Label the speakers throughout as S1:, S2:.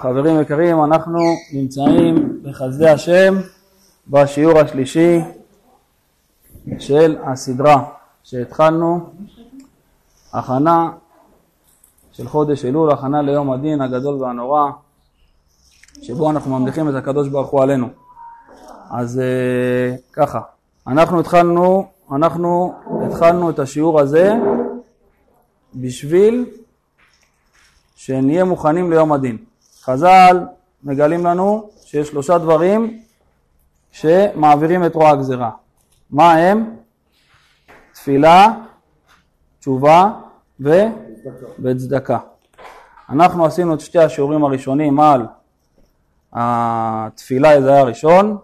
S1: חברים יקרים, אנחנו נמצאים בחסדי השם בשיעור השלישי של הסדרה שהתחלנו, הכנה של חודש אלול, הכנה ליום הדין הגדול והנורא, שבו אנחנו ממליכים את הקדוש ברוך הוא עלינו. אז uh, ככה, אנחנו התחלנו, אנחנו התחלנו את השיעור הזה בשביל שנהיה מוכנים ליום הדין. חז"ל מגלים לנו שיש שלושה דברים שמעבירים את רוע הגזירה. מה הם? תפילה, תשובה. וצדקה. אנחנו עשינו את שתי השיעורים הראשונים על התפילה, זה היה הראשון,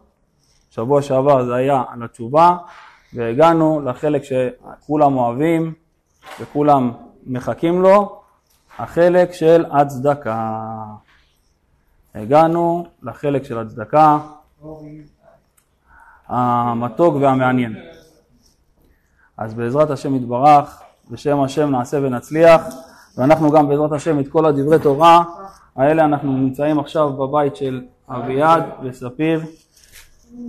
S1: שבוע שעבר זה היה על התשובה, והגענו לחלק שכולם אוהבים וכולם מחכים לו, החלק של הצדקה. הגענו לחלק של הצדקה המתוק והמעניין. אז בעזרת השם יתברך, בשם השם נעשה ונצליח, ואנחנו גם בעזרת השם את כל הדברי תורה האלה אנחנו נמצאים עכשיו בבית של אביעד וספיר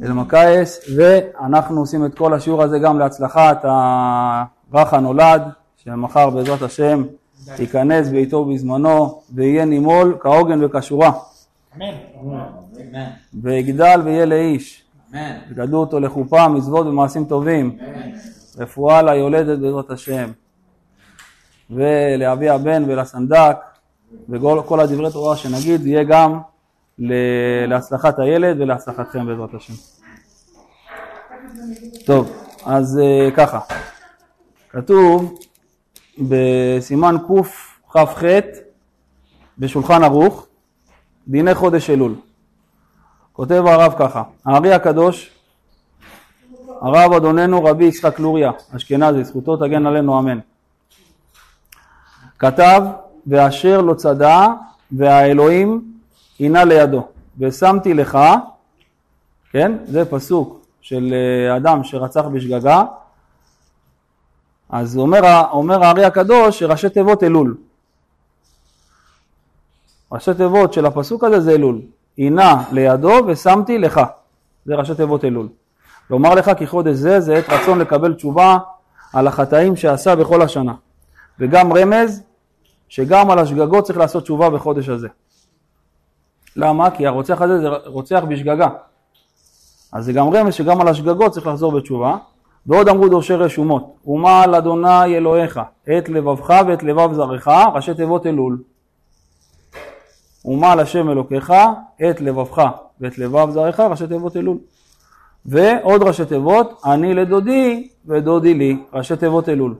S1: אלמקייס, ואנחנו עושים את כל השיעור הזה גם להצלחת הרך הנולד, שמחר בעזרת השם ייכנס בעיתו בזמנו ויהיה נימול כהוגן וכשורה. ויגדל ויהיה לאיש. וגדלו אותו לחופה, מצוות ומעשים טובים. רפואה ליולדת בעזרת השם. ולאבי הבן ולסנדק, וכל הדברי תורה שנגיד יהיה גם להצלחת הילד ולהצלחתכם בעזרת השם. טוב, אז אה, ככה, כתוב בסימן קכ"ח בשולחן ערוך, דיני חודש אלול. כותב הרב ככה, הארי הקדוש, הרב אדוננו רבי יצחק לוריה, אשכנזי, זכותו תגן עלינו אמן. כתב, ואשר לא צדע, והאלוהים הינה לידו. ושמתי לך, כן, זה פסוק של אה, אדם שרצח בשגגה, אז אומר, אומר הארי הקדוש שראשי תיבות אלול. ראשי תיבות של הפסוק הזה זה אלול. הינה לידו ושמתי לך. זה ראשי תיבות אלול. לומר לך כי חודש זה זה עת רצון לקבל תשובה על החטאים שעשה בכל השנה. וגם רמז שגם על השגגות צריך לעשות תשובה בחודש הזה. למה? כי הרוצח הזה זה רוצח בשגגה. אז זה גם רמז שגם על השגגות צריך לחזור בתשובה. ועוד אמרו דורשי רשומות, ומה על אדוני אלוהיך, את לבבך ואת לבב זרעך, ראשי תיבות אלול. ומה על השם אלוקיך, את לבבך ואת לבב זרעך, ראשי תיבות אלול. ועוד ראשי תיבות, אני לדודי ודודי לי, ראשי תיבות אלול.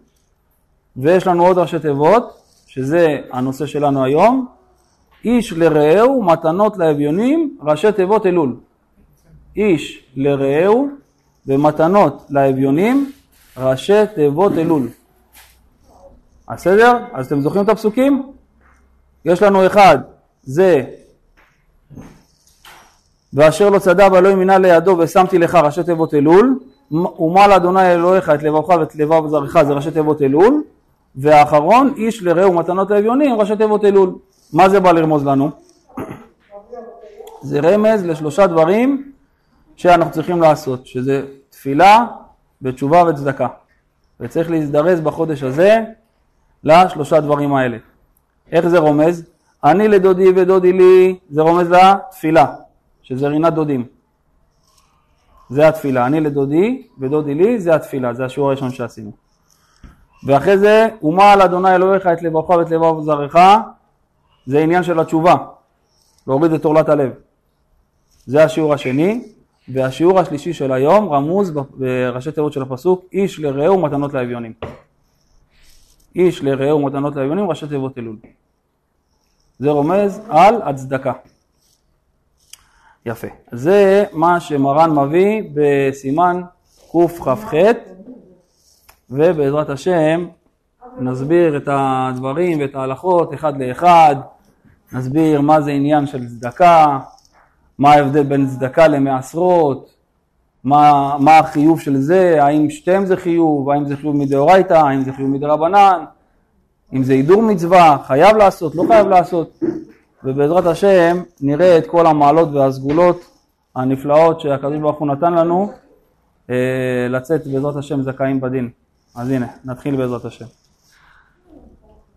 S1: ויש לנו עוד ראשי תיבות, שזה הנושא שלנו היום, איש לרעהו מתנות לאביונים, ראשי תיבות אלול. איש לרעהו ומתנות לאביונים, ראשי תיבות אלול. בסדר? אז אתם זוכרים את הפסוקים? יש לנו אחד, זה ואשר לא צדע ואלוהים מינה לידו ושמתי לך ראשי תיבות אלול ומה לאדוני אלוהיך את לבבך ואת לבב זרעך זה ראשי תיבות אלול והאחרון איש לרעהו מתנות לאביונים ראשי תיבות אלול מה זה בא לרמוז לנו? זה רמז לשלושה דברים שאנחנו צריכים לעשות שזה תפילה ותשובה וצדקה וצריך להזדרז בחודש הזה לשלושה דברים האלה איך זה רומז? אני לדודי ודודי לי, זה רומז לתפילה, שזה רינת דודים. זה התפילה. אני לדודי ודודי לי, זה התפילה, זה השיעור הראשון שעשינו. ואחרי זה, ומה על אדוני אלוהיך את לבבך ואת לבב זרעך, זה עניין של התשובה, להוריד את עורלת הלב. זה השיעור השני, והשיעור השלישי של היום רמוז בראשי תיבות של הפסוק, איש לרעהו מתנות לאביונים. איש לרעהו מתנות לאביונים, ראשי תיבות אלול. זה רומז על הצדקה. יפה. זה מה שמרן מביא בסימן קכ"ח, ובעזרת השם נסביר את הדברים ואת ההלכות אחד לאחד, נסביר מה זה עניין של צדקה, מה ההבדל בין צדקה למעשרות, מה, מה החיוב של זה, האם שתיהם זה חיוב, האם זה חיוב מדאורייתא, האם זה חיוב מדרבנן, אם זה הידור מצווה, חייב לעשות, לא חייב לעשות. ובעזרת השם נראה את כל המעלות והסגולות הנפלאות שהקדוש ברוך הוא נתן לנו אה, לצאת בעזרת השם זכאים בדין. אז הנה, נתחיל בעזרת השם.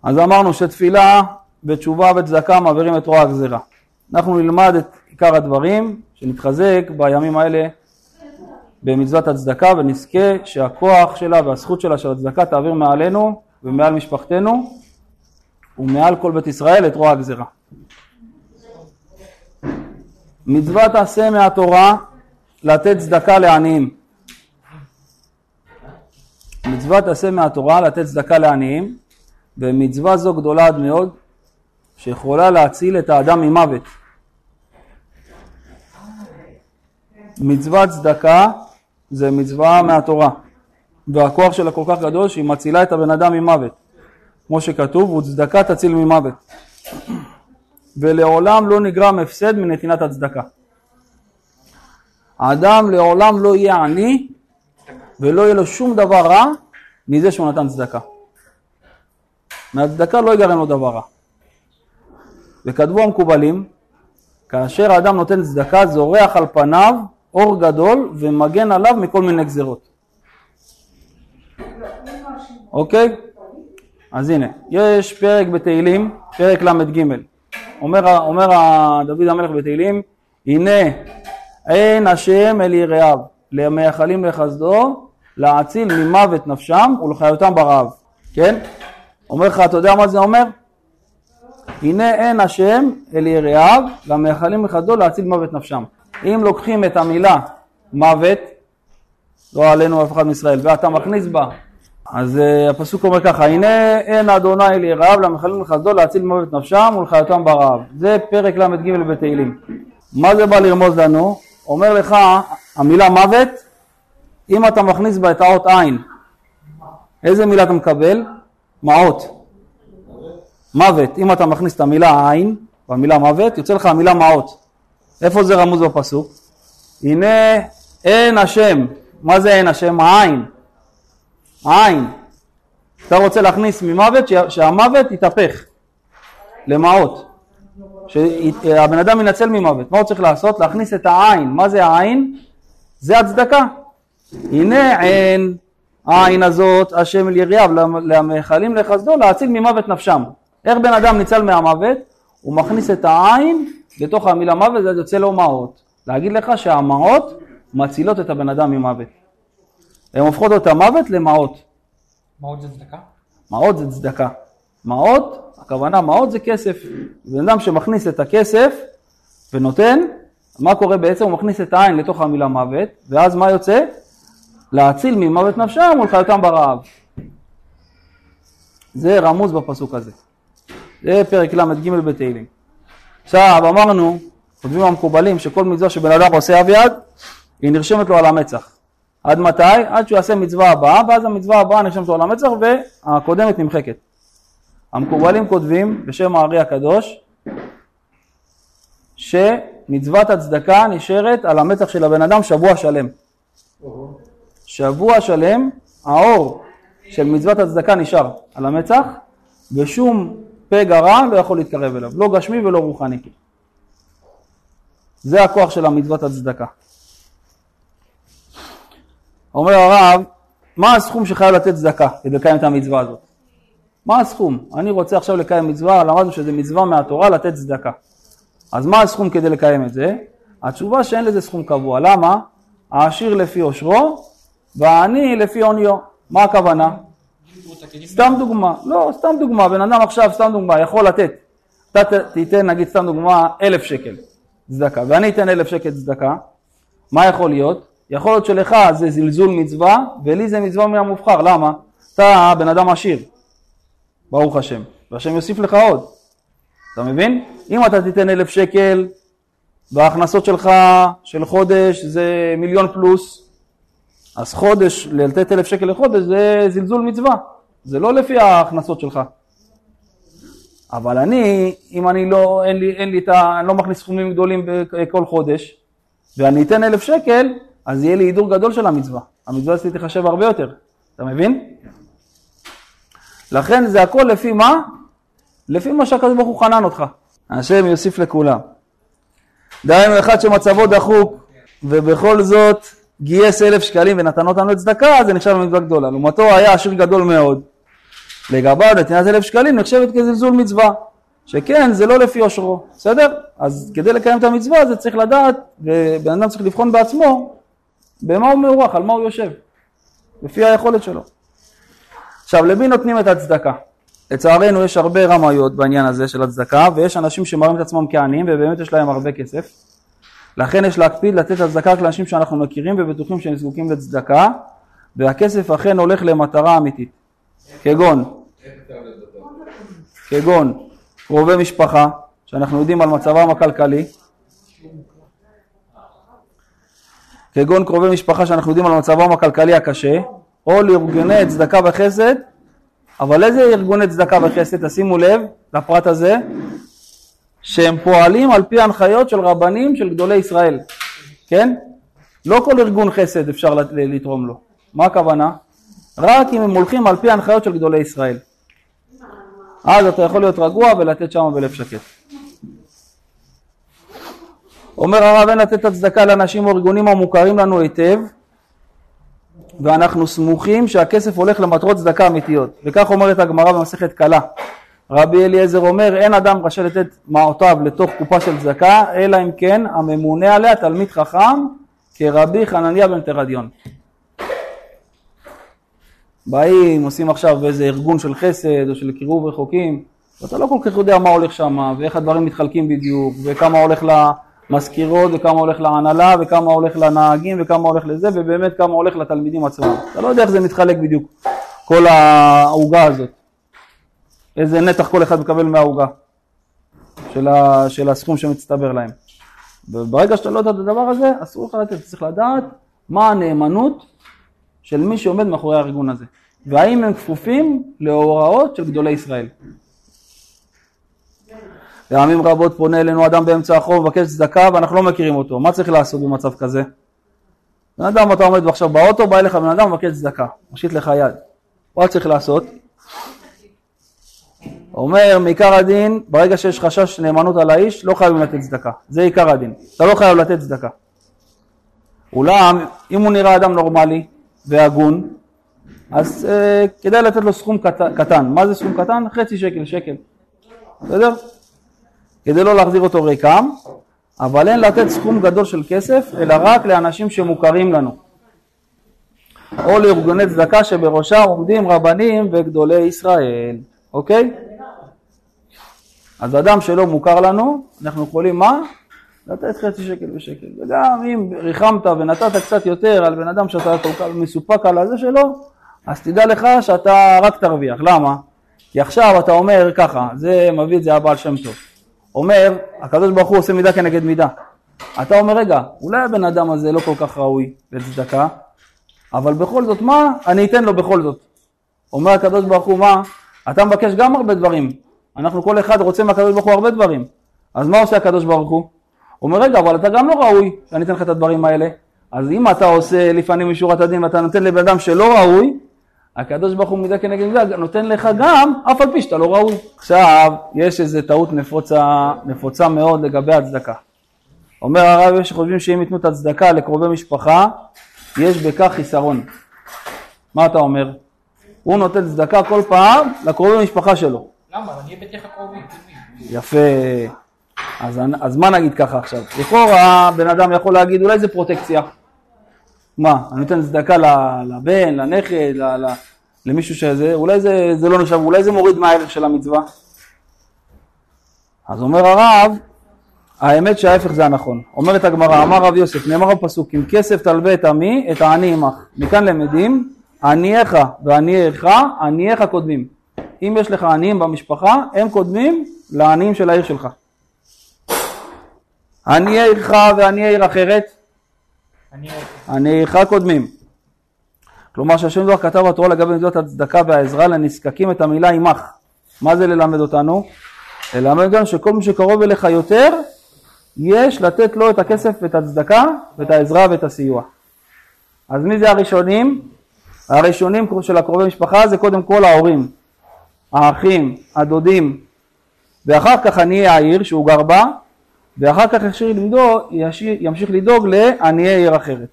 S1: אז אמרנו שתפילה ותשובה וצדקה מעבירים את רוע הגזירה. אנחנו נלמד את עיקר הדברים, שנתחזק בימים האלה במצוות הצדקה ונזכה שהכוח שלה והזכות שלה של הצדקה תעביר מעלינו ומעל משפחתנו ומעל כל בית ישראל את רוע הגזירה. מצוות עשה מהתורה לתת צדקה לעניים. מצוות עשה מהתורה לתת צדקה לעניים ומצווה זו גדולה עד מאוד שיכולה להציל את האדם ממוות. מצוות צדקה זה מצווה מהתורה והכוח שלה כל כך גדול שהיא מצילה את הבן אדם ממוות כמו שכתוב וצדקה תציל ממוות ולעולם לא נגרם הפסד מנתינת הצדקה. האדם לעולם לא יהיה עני ולא יהיה לו שום דבר רע מזה שהוא נתן צדקה. מהצדקה לא ייגרם לו דבר רע. וכתבו המקובלים, כאשר האדם נותן צדקה זורח על פניו אור גדול ומגן עליו מכל מיני גזירות. אוקיי? אז הנה, יש פרק בתהילים, פרק ל"ג. אומר, אומר דוד המלך בתהילים, הנה אין השם אל יראיו, למייחלים לחסדו, להציל ממוות נפשם ולחיותם ברעב. כן? אומר לך, אתה יודע מה זה אומר? הנה אין השם אל יראיו, למייחלים לחסדו, להציל מוות נפשם. אם לוקחים את המילה מוות, לא עלינו אף אחד מישראל, ואתה מכניס בה, אז uh, הפסוק אומר ככה, הנה אין אדוני אל יראיו, למחלים לחסדו להציל מוות נפשם ולחיותם ברעב. זה פרק ל"ג בתהילים. מה זה בא לרמוז לנו? אומר לך, המילה מוות, אם אתה מכניס בה את האות עין, איזה מילה אתה מקבל? מעות. מוות, אם אתה מכניס את המילה עין, במילה מוות, יוצא לך המילה מעות. איפה זה רמוז בפסוק? הנה אין השם, מה זה אין השם? העין. העין. אתה רוצה להכניס ממוות, שהמוות יתהפך למעות. שהבן אדם ינצל ממוות. מה הוא צריך לעשות? להכניס את העין. מה זה העין? זה הצדקה. הנה עין, העין הזאת, השם אל יריעיו, למאכלים לחסדו, להציל ממוות נפשם. איך בן אדם ניצל מהמוות? הוא מכניס את העין לתוך המילה מוות, זה יוצא לו מעות. להגיד לך שהמעות מצילות את הבן אדם ממוות. הן הופכות את המוות למעות.
S2: מעות זה צדקה?
S1: מעות זה צדקה. מעות, הכוונה מעות זה כסף. בן אדם שמכניס את הכסף ונותן, מה קורה בעצם? הוא מכניס את העין לתוך המילה מוות, ואז מה יוצא? להציל ממוות נפשם ולחיותם ברעב. זה רמוז בפסוק הזה. זה פרק ל"ג בתהילים. עכשיו אמרנו, כותבים המקובלים שכל מצווה שבן אדם עושה אביעד, היא נרשמת לו על המצח. עד מתי? עד שהוא יעשה מצווה הבאה, ואז המצווה הבאה נרשמת לו על המצח והקודמת נמחקת. המקובלים כותבים בשם הארי הקדוש שמצוות הצדקה נשארת על המצח של הבן אדם שבוע שלם. שבוע שלם האור של מצוות הצדקה נשאר על המצח ושום פגע רע לא יכול להתקרב אליו, לא גשמי ולא רוחני. זה הכוח של המצוות הצדקה. אומר הרב, מה הסכום שחייב לתת צדקה כדי לקיים את המצווה הזאת? מה הסכום? אני רוצה עכשיו לקיים מצווה, למדנו שזה מצווה מהתורה לתת צדקה. אז מה הסכום כדי לקיים את זה? התשובה שאין לזה סכום קבוע. למה? העשיר לפי עושרו והעני לפי עוניו. מה הכוונה? סתם דוגמה, לא, סתם דוגמה, בן אדם עכשיו, סתם דוגמה, יכול לתת, אתה תיתן נגיד סתם דוגמה אלף שקל צדקה, ואני אתן אלף שקל צדקה, מה יכול להיות? יכול להיות שלך זה זלזול מצווה, ולי זה מצווה מהמובחר, למה? אתה בן אדם עשיר, ברוך השם, והשם יוסיף לך עוד, אתה מבין? אם אתה תיתן אלף שקל, וההכנסות שלך של חודש זה מיליון פלוס, אז חודש, לתת אלף שקל לחודש זה זלזול מצווה, זה לא לפי ההכנסות שלך. אבל אני, אם אני לא, אין לי, אין לי את ה... אני לא מכניס סכומים גדולים בכל חודש, ואני אתן אלף שקל, אז יהיה לי הידור גדול של המצווה. המצווה הזאת תחשב הרבה יותר, אתה מבין? לכן זה הכל לפי מה? לפי מה שהקדוש ברוך הוא חנן אותך. השם יוסיף לכולם. דהיינו אחד שמצבו דחוק ובכל זאת גייס אלף שקלים ונתן אותנו לצדקה, זה נחשב למצווה גדולה. לעומתו היה עשיר גדול מאוד. לגביו נתינת אלף שקלים נחשבת כזלזול מצווה. שכן זה לא לפי עושרו, בסדר? אז כדי לקיים את המצווה זה צריך לדעת, ובן אדם צריך לבחון בעצמו במה הוא מאורח, על מה הוא יושב, לפי היכולת שלו. עכשיו, למי נותנים את הצדקה? לצערנו יש הרבה רמאיות בעניין הזה של הצדקה, ויש אנשים שמראים את עצמם כעניים ובאמת יש להם הרבה כסף. לכן יש להקפיד לתת הצדקה רק לאנשים שאנחנו מכירים ובטוחים שהם זקוקים לצדקה, והכסף אכן הולך למטרה אמיתית. כגון, כגון קרובי משפחה, שאנחנו יודעים על מצבם הכלכלי, כגון קרובי משפחה שאנחנו יודעים על מצבם הכלכלי הקשה, או לארגוני צדקה וחסד, אבל איזה ארגוני צדקה וחסד, תשימו לב לפרט הזה, שהם פועלים על פי הנחיות של רבנים של גדולי ישראל, כן? לא כל ארגון חסד אפשר לתרום לו. מה הכוונה? רק אם הם הולכים על פי הנחיות של גדולי ישראל. אז אתה יכול להיות רגוע ולתת שם בלב שקט. אומר הרב אין לתת הצדקה לאנשים או ארגונים המוכרים לנו היטב ואנחנו סמוכים שהכסף הולך למטרות צדקה אמיתיות. וכך אומרת הגמרא במסכת קלה רבי אליעזר אומר אין אדם רשאי לתת מעותיו לתוך קופה של צדקה אלא אם כן הממונה עליה תלמיד חכם כרבי חנניה בן תרדיון. באים, עושים עכשיו איזה ארגון של חסד או של קירוב רחוקים, ואתה לא כל כך יודע מה הולך שם, ואיך הדברים מתחלקים בדיוק, וכמה הולך למזכירות, וכמה הולך להנהלה, וכמה הולך לנהגים, וכמה הולך לזה, ובאמת כמה הולך לתלמידים עצמם. אתה לא יודע איך זה מתחלק בדיוק, כל העוגה הזאת. איזה נתח כל אחד מקבל מהעוגה, של, ה, של הסכום שמצטבר להם. וברגע שאתה לא יודע את הדבר הזה, אסור לך לתת, צריך לדעת מה הנאמנות של מי שעומד מאחורי הארגון הזה, והאם הם כפופים להוראות של גדולי ישראל. פעמים רבות פונה אלינו אדם באמצע החור ומבקש צדקה ואנחנו לא מכירים אותו, מה צריך לעשות במצב כזה? בן אדם אתה עומד עכשיו באוטו, בא אליך בן אדם ומבקש צדקה, מושיט לך יד, מה צריך לעשות? אומר מעיקר הדין, ברגע שיש חשש נאמנות על האיש, לא חייבים לתת צדקה, זה עיקר הדין, אתה לא חייב לתת צדקה. אולם, אם הוא נראה אדם נורמלי, והגון, אז אה, כדאי לתת לו סכום קט, קטן. מה זה סכום קטן? חצי שקל, שקל. בסדר? כדי לא להחזיר אותו ריקם, אבל אין לתת סכום גדול של כסף, אלא רק לאנשים שמוכרים לנו. או לארגוני צדקה שבראשם עומדים רבנים וגדולי ישראל, אוקיי? אז אדם שלא מוכר לנו, אנחנו יכולים מה? לתת חצי שקל בשקל. וגם אם ריחמת ונתת קצת יותר על בן אדם שאתה כל כך מסופק על הזה שלו, אז תדע לך שאתה רק תרוויח. למה? כי עכשיו אתה אומר ככה, זה מביא את זה הבעל שם טוב. אומר, הקדוש ברוך הוא עושה מידה כנגד מידה. אתה אומר, רגע, אולי הבן אדם הזה לא כל כך ראוי לצדקה, אבל בכל זאת, מה? אני אתן לו בכל זאת. אומר הקדוש ברוך הוא, מה? אתה מבקש גם הרבה דברים. אנחנו כל אחד רוצה מהקדוש ברוך הוא הרבה דברים. אז מה עושה הקדוש ברוך הוא? אומר, רגע, אבל אתה גם לא ראוי שאני אתן לך את הדברים האלה. אז אם אתה עושה לפנים משורת הדין ואתה נותן לבן אדם שלא ראוי, הקדוש ברוך הוא מידה כנגד מידה, נותן לך גם, אף על פי שאתה לא ראוי. עכשיו, יש איזו טעות נפוצה, נפוצה מאוד לגבי הצדקה. אומר הרב, יש שחושבים שאם ייתנו את הצדקה לקרובי משפחה, יש בכך חיסרון. מה אתה אומר? הוא נותן צדקה כל פעם לקרובי משפחה שלו.
S2: למה? אני אהיה ביתך קרובי.
S1: יפה. אז, אז מה נגיד ככה עכשיו? לכאורה בן אדם יכול להגיד אולי זה פרוטקציה. מה, אני נותן צדקה לבן, לנכד, למישהו שזה, אולי זה, זה לא נחשב, אולי זה מוריד מהערך של המצווה. אז אומר הרב, האמת שההפך זה הנכון. אומרת הגמרא, אמר רב יוסף, נאמר בפסוק, אם כסף תלווה את עמי, את העני עמך. מכאן למדים, ענייך וענייך, ענייך קודמים. אם יש לך עניים במשפחה, הם קודמים לעניים של העיר שלך. עניי עירך ועניי עיר אחרת? עירך קודמים. כלומר שהשם דבר כתב בתורה לגבי מצוות הצדקה והעזרה לנזקקים את המילה עמך. מה זה ללמד אותנו? ללמד גם שכל מי שקרוב אליך יותר, יש לתת לו את הכסף ואת הצדקה ואת העזרה ואת הסיוע. אז מי זה הראשונים? הראשונים של הקרובי משפחה זה קודם כל ההורים, האחים, הדודים, ואחר כך עניי העיר שהוא גר בה, ואחר כך ישיר לדאוג, ימשיך לדאוג לעניי עיר אחרת.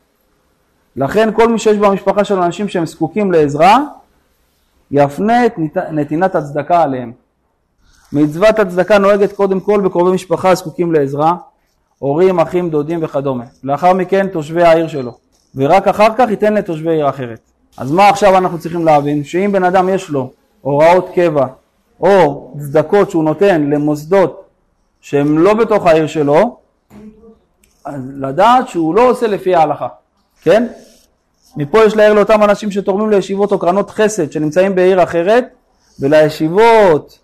S1: לכן כל מי שיש במשפחה שלו אנשים שהם זקוקים לעזרה, יפנה את נתינת הצדקה עליהם. מצוות הצדקה נוהגת קודם כל בקרובי משפחה הזקוקים לעזרה, הורים, אחים, דודים וכדומה. לאחר מכן תושבי העיר שלו, ורק אחר כך ייתן לתושבי עיר אחרת. אז מה עכשיו אנחנו צריכים להבין? שאם בן אדם יש לו הוראות קבע או צדקות שהוא נותן למוסדות שהם לא בתוך העיר שלו, אז לדעת שהוא לא עושה לפי ההלכה, כן? מפה יש להעיר לאותם אנשים שתורמים לישיבות או קרנות חסד שנמצאים בעיר אחרת ולישיבות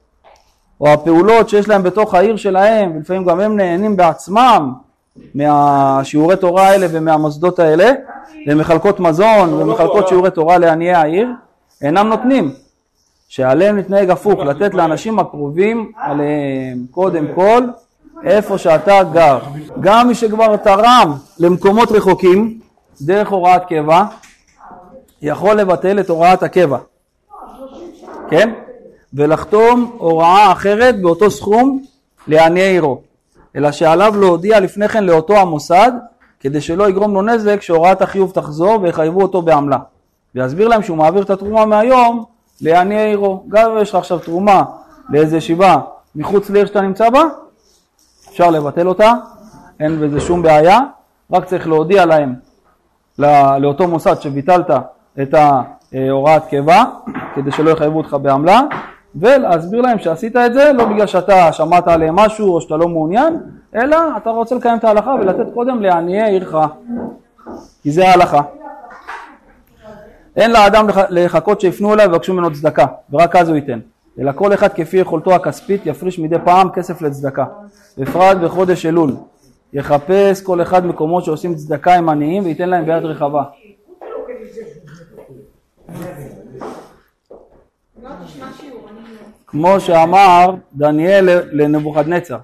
S1: או הפעולות שיש להם בתוך העיר שלהם ולפעמים גם הם נהנים בעצמם מהשיעורי תורה האלה ומהמוסדות האלה ומחלקות מזון ומחלקות שיעורי תורה לעניי העיר אינם נותנים שעליהם להתנהג הפוך לתת לאנשים הקרובים עליהם קודם כל איפה שאתה גר גם מי שכבר תרם למקומות רחוקים דרך הוראת קבע, יכול לבטל את הוראת הקבע, כן? ולחתום הוראה אחרת באותו סכום לעניי עירו, אלא שעליו להודיע לפני כן לאותו המוסד כדי שלא יגרום לו נזק שהוראת החיוב תחזור ויחייבו אותו בעמלה. ויסביר להם שהוא מעביר את התרומה מהיום לעניי עירו. גם אם יש לך עכשיו תרומה לאיזה ישיבה מחוץ לעיר שאתה נמצא בה, אפשר לבטל אותה, אין בזה שום בעיה, רק צריך להודיע להם לאותו מוסד שביטלת את ההוראת קבע, כדי שלא יחייבו אותך בעמלה, ולהסביר להם שעשית את זה לא בגלל שאתה שמעת עליהם משהו או שאתה לא מעוניין, אלא אתה רוצה לקיים את ההלכה ולתת קודם לעניי עירך, כי זה ההלכה. אין לאדם לחכות שיפנו אליו ויבקשו ממנו צדקה, ורק אז הוא ייתן. אלא כל אחד כפי יכולתו הכספית יפריש מדי פעם כסף לצדקה. בפרט בחודש אלול. יחפש כל אחד מקומות שעושים צדקה עם עניים וייתן להם ביד רחבה. כמו שאמר דניאל לנבוכדנצר.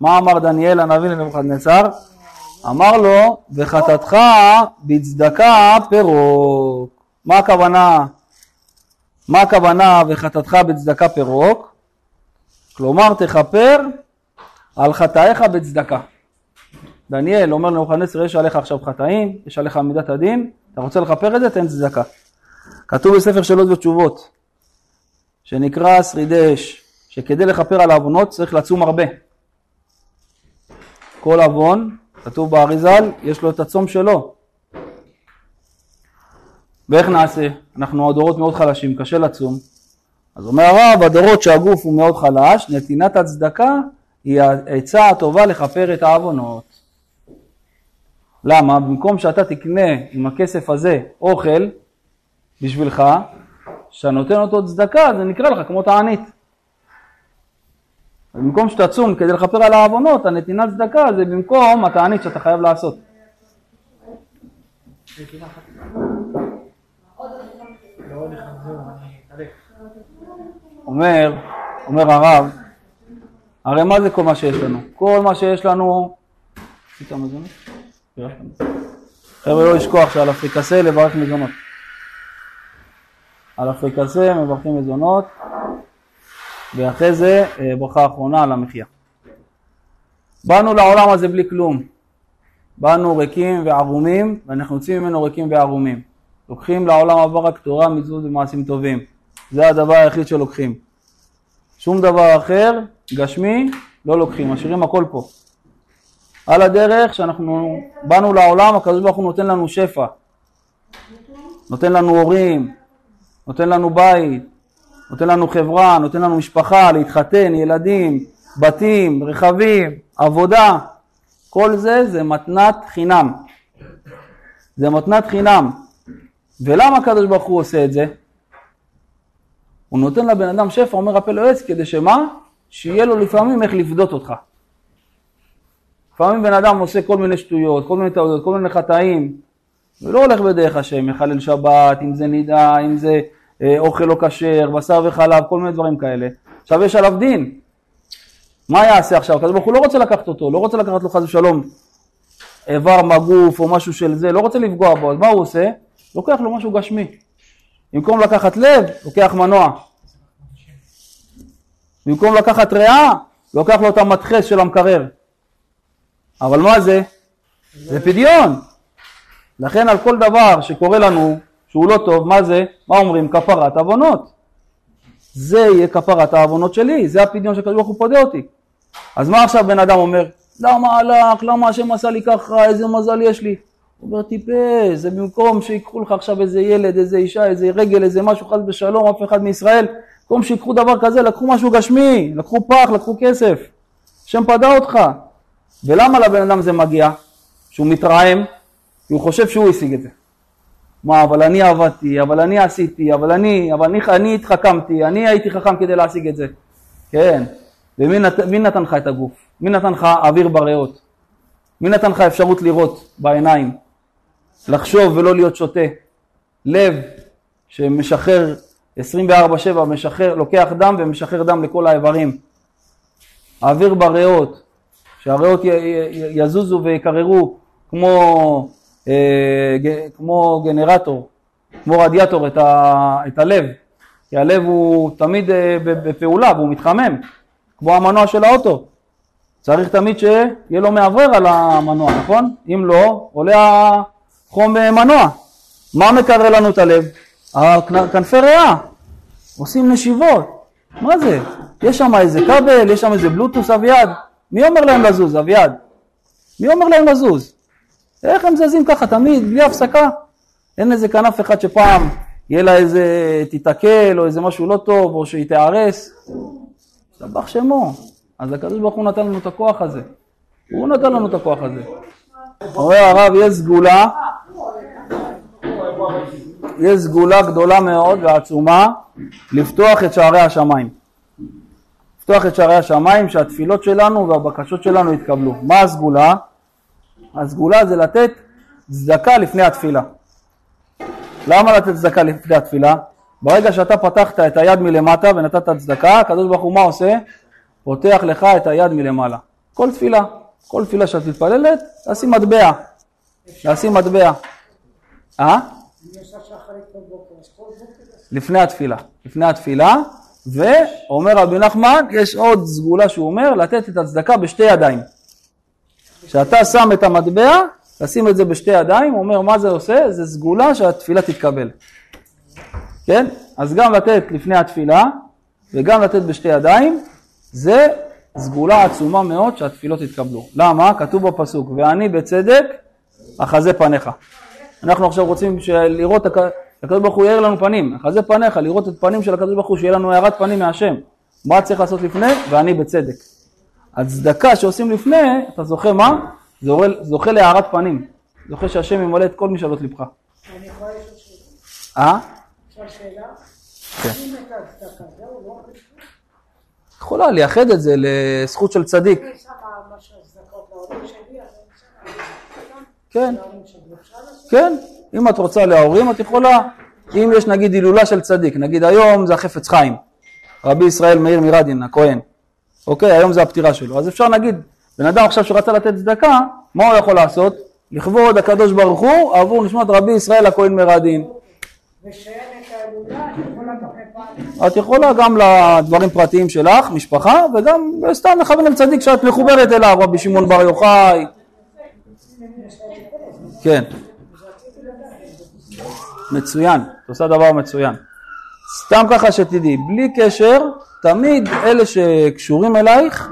S1: מה אמר דניאל הנביא לנבוכדנצר? אמר לו, וחטאתך בצדקה פירוק. מה הכוונה? מה הכוונה וחטאתך בצדקה פירוק? כלומר תכפר על חטאיך בצדקה. דניאל אומר לנבוכדנצר יש עליך עכשיו חטאים, יש עליך מידת הדין, אתה רוצה לכפר את זה תן צדקה. כתוב בספר שאלות ותשובות שנקרא שרידי אש שכדי לכפר על העוונות צריך לצום הרבה. כל עוון, כתוב באריזל, יש לו את הצום שלו. ואיך נעשה? אנחנו הדורות מאוד חלשים, קשה לצום. אז אומר הרב, הדורות שהגוף הוא מאוד חלש, נתינת הצדקה היא העצה הטובה לכפר את העוונות. למה? במקום שאתה תקנה עם הכסף הזה אוכל בשבילך, שאתה נותן אותו צדקה, זה נקרא לך כמו תענית. במקום שתצום כדי לכפר על העוונות, הנתינת צדקה זה במקום התענית שאתה חייב לעשות. אומר, אומר הרב, הרי מה זה כל מה שיש לנו? כל מה שיש לנו, חבר'ה לא לשכוח שעל אפריקסה לברך מזונות. על אפריקסה מברכים מזונות, ואחרי זה אה, ברכה אחרונה על המחיה. באנו לעולם הזה בלי כלום. באנו ריקים וערומים, ואנחנו יוצאים ממנו ריקים וערומים. לוקחים לעולם הבא רק תורה, מצוות ומעשים טובים. זה הדבר היחיד שלוקחים. שום דבר אחר, גשמי, לא לוקחים, משאירים הכל פה. על הדרך שאנחנו באנו לעולם, הקדוש ברוך הוא נותן לנו שפע. נותן לנו הורים, נותן לנו בית, נותן לנו חברה, נותן לנו משפחה, להתחתן, ילדים, בתים, רכבים, עבודה. כל זה זה מתנת חינם. זה מתנת חינם. ולמה הקדוש ברוך הוא עושה את זה? הוא נותן לבן אדם שפע, אומר הפה לא עץ, כדי שמה? שיהיה לו לפעמים איך לפדות אותך. לפעמים בן אדם עושה כל מיני שטויות, כל מיני טעויות, כל מיני חטאים, ולא הולך בדרך השם, מחלל שבת, אם זה נידה, אם זה אה, אוכל לא כשר, בשר וחלב, כל מיני דברים כאלה. עכשיו יש עליו דין. מה יעשה עכשיו? הקדוש ברוך הוא לא רוצה לקחת אותו, לא רוצה לקחת לו חס ושלום איבר מהגוף או משהו של זה, לא רוצה לפגוע בו, אז מה הוא עושה? לוקח לו משהו גשמי. במקום לקחת לב, לוקח מנוע. במקום לקחת ריאה, לוקח לו את המדחס של המקרר. אבל מה זה? זה פדיון. לכן על כל דבר שקורה לנו, שהוא לא טוב, מה זה? מה אומרים? כפרת עוונות. זה יהיה כפרת העוונות שלי, זה הפדיון שהקדוש ברוך הוא פודה אותי. אז מה עכשיו בן אדם אומר? למה הלך? למה השם עשה לי ככה? איזה מזל יש לי? הוא אומר טיפש, זה במקום שיקחו לך עכשיו איזה ילד, איזה אישה, איזה רגל, איזה משהו חס ושלום, אף אחד מישראל, במקום שיקחו דבר כזה, לקחו משהו גשמי, לקחו פח, לקחו כסף. השם פדה אותך. ולמה לבן אדם זה מגיע? שהוא מתרעם, כי הוא חושב שהוא השיג את זה. מה, אבל אני עבדתי, אבל אני עשיתי, אבל אני, אבל אני, אני התחכמתי, אני הייתי חכם כדי להשיג את זה. כן, ומי נת, נתן לך את הגוף? מי נתן לך אוויר בריאות? מי נתן לך אפשרות לראות בעיניים? לחשוב ולא להיות שותה. לב שמשחרר 24-7, משחרר, לוקח דם ומשחרר דם לכל האיברים. האוויר בריאות, שהריאות יזוזו ויקררו כמו, אה, כמו גנרטור, כמו רדיאטור את, ה, את הלב, כי הלב הוא תמיד אה, בפעולה והוא מתחמם, כמו המנוע של האוטו. צריך תמיד שיהיה לו מאוורר על המנוע, נכון? אם לא, עולה חום מנוע. מה מקרר לנו את הלב? כנפי ריאה. עושים נשיבות. מה זה? יש שם איזה כבל, יש שם איזה בלוטוס אביעד. מי אומר להם לזוז, אביעד? מי אומר להם לזוז? איך הם זזים ככה תמיד, בלי הפסקה? אין איזה כנף אחד שפעם יהיה לה איזה, תיתקל או איזה משהו לא טוב או שהיא תיהרס. סבח שמו. אז הקדוש ברוך הוא נתן לנו את הכוח הזה. הוא נתן לנו את הכוח הזה. אומר הרב, יש סגולה, יש סגולה גדולה מאוד ועצומה לפתוח את שערי השמיים. לפתוח את שערי השמיים שהתפילות שלנו והבקשות שלנו יתקבלו. מה הסגולה? הסגולה זה לתת צדקה לפני התפילה. למה לתת צדקה לפני התפילה? ברגע שאתה פתחת את היד מלמטה ונתת צדקה, הקדוש ברוך הוא מה עושה? פותח לך את היד מלמעלה. כל תפילה, כל תפילה שאת מתפללת, לשים מטבע. לשים מטבע. אה? לפני התפילה. לפני התפילה, ואומר רבי נחמן, יש עוד סגולה שהוא אומר, לתת את הצדקה בשתי ידיים. כשאתה שם את המטבע, תשים את זה בשתי ידיים, הוא אומר מה זה עושה? זה סגולה שהתפילה תתקבל. כן? אז גם לתת לפני התפילה וגם לתת בשתי ידיים, זה סגולה עצומה מאוד שהתפילות יתקבלו. למה? כתוב בפסוק, ואני בצדק אחזה פניך. אנחנו עכשיו רוצים לראות, הקדוש ברוך הוא יאיר לנו פנים, אחזה פניך, לראות את פנים של הקדוש ברוך הוא, שיהיה לנו הארת פנים מהשם. מה צריך לעשות לפני? ואני בצדק. הצדקה שעושים לפני, אתה זוכה מה? זוכה, להארת פנים. זוכה שהשם ימלא את כל משאלות לבך. אני יכולה לשאול שאלה? אה? שאלה? כן. לא יכולה לייחד את זה לזכות של צדיק. כן, כן, אם את רוצה להורים את יכולה, אם יש נגיד הילולה של צדיק, נגיד היום זה החפץ חיים, רבי ישראל מאיר מרדין, הכהן, אוקיי, היום זה הפטירה שלו, אז אפשר נגיד, בן אדם עכשיו שרצה לתת צדקה, מה הוא יכול לעשות? לכבוד הקדוש ברוך הוא עבור נשמת רבי ישראל הכהן מרדין. את יכולה גם לדברים פרטיים שלך, משפחה, וגם סתם לכוון אל צדיק שאת מחוברת אליו, רבי שמעון בר יוחאי. כן. מצוין, את עושה דבר מצוין. סתם ככה שתדעי, בלי קשר, תמיד אלה שקשורים אלייך,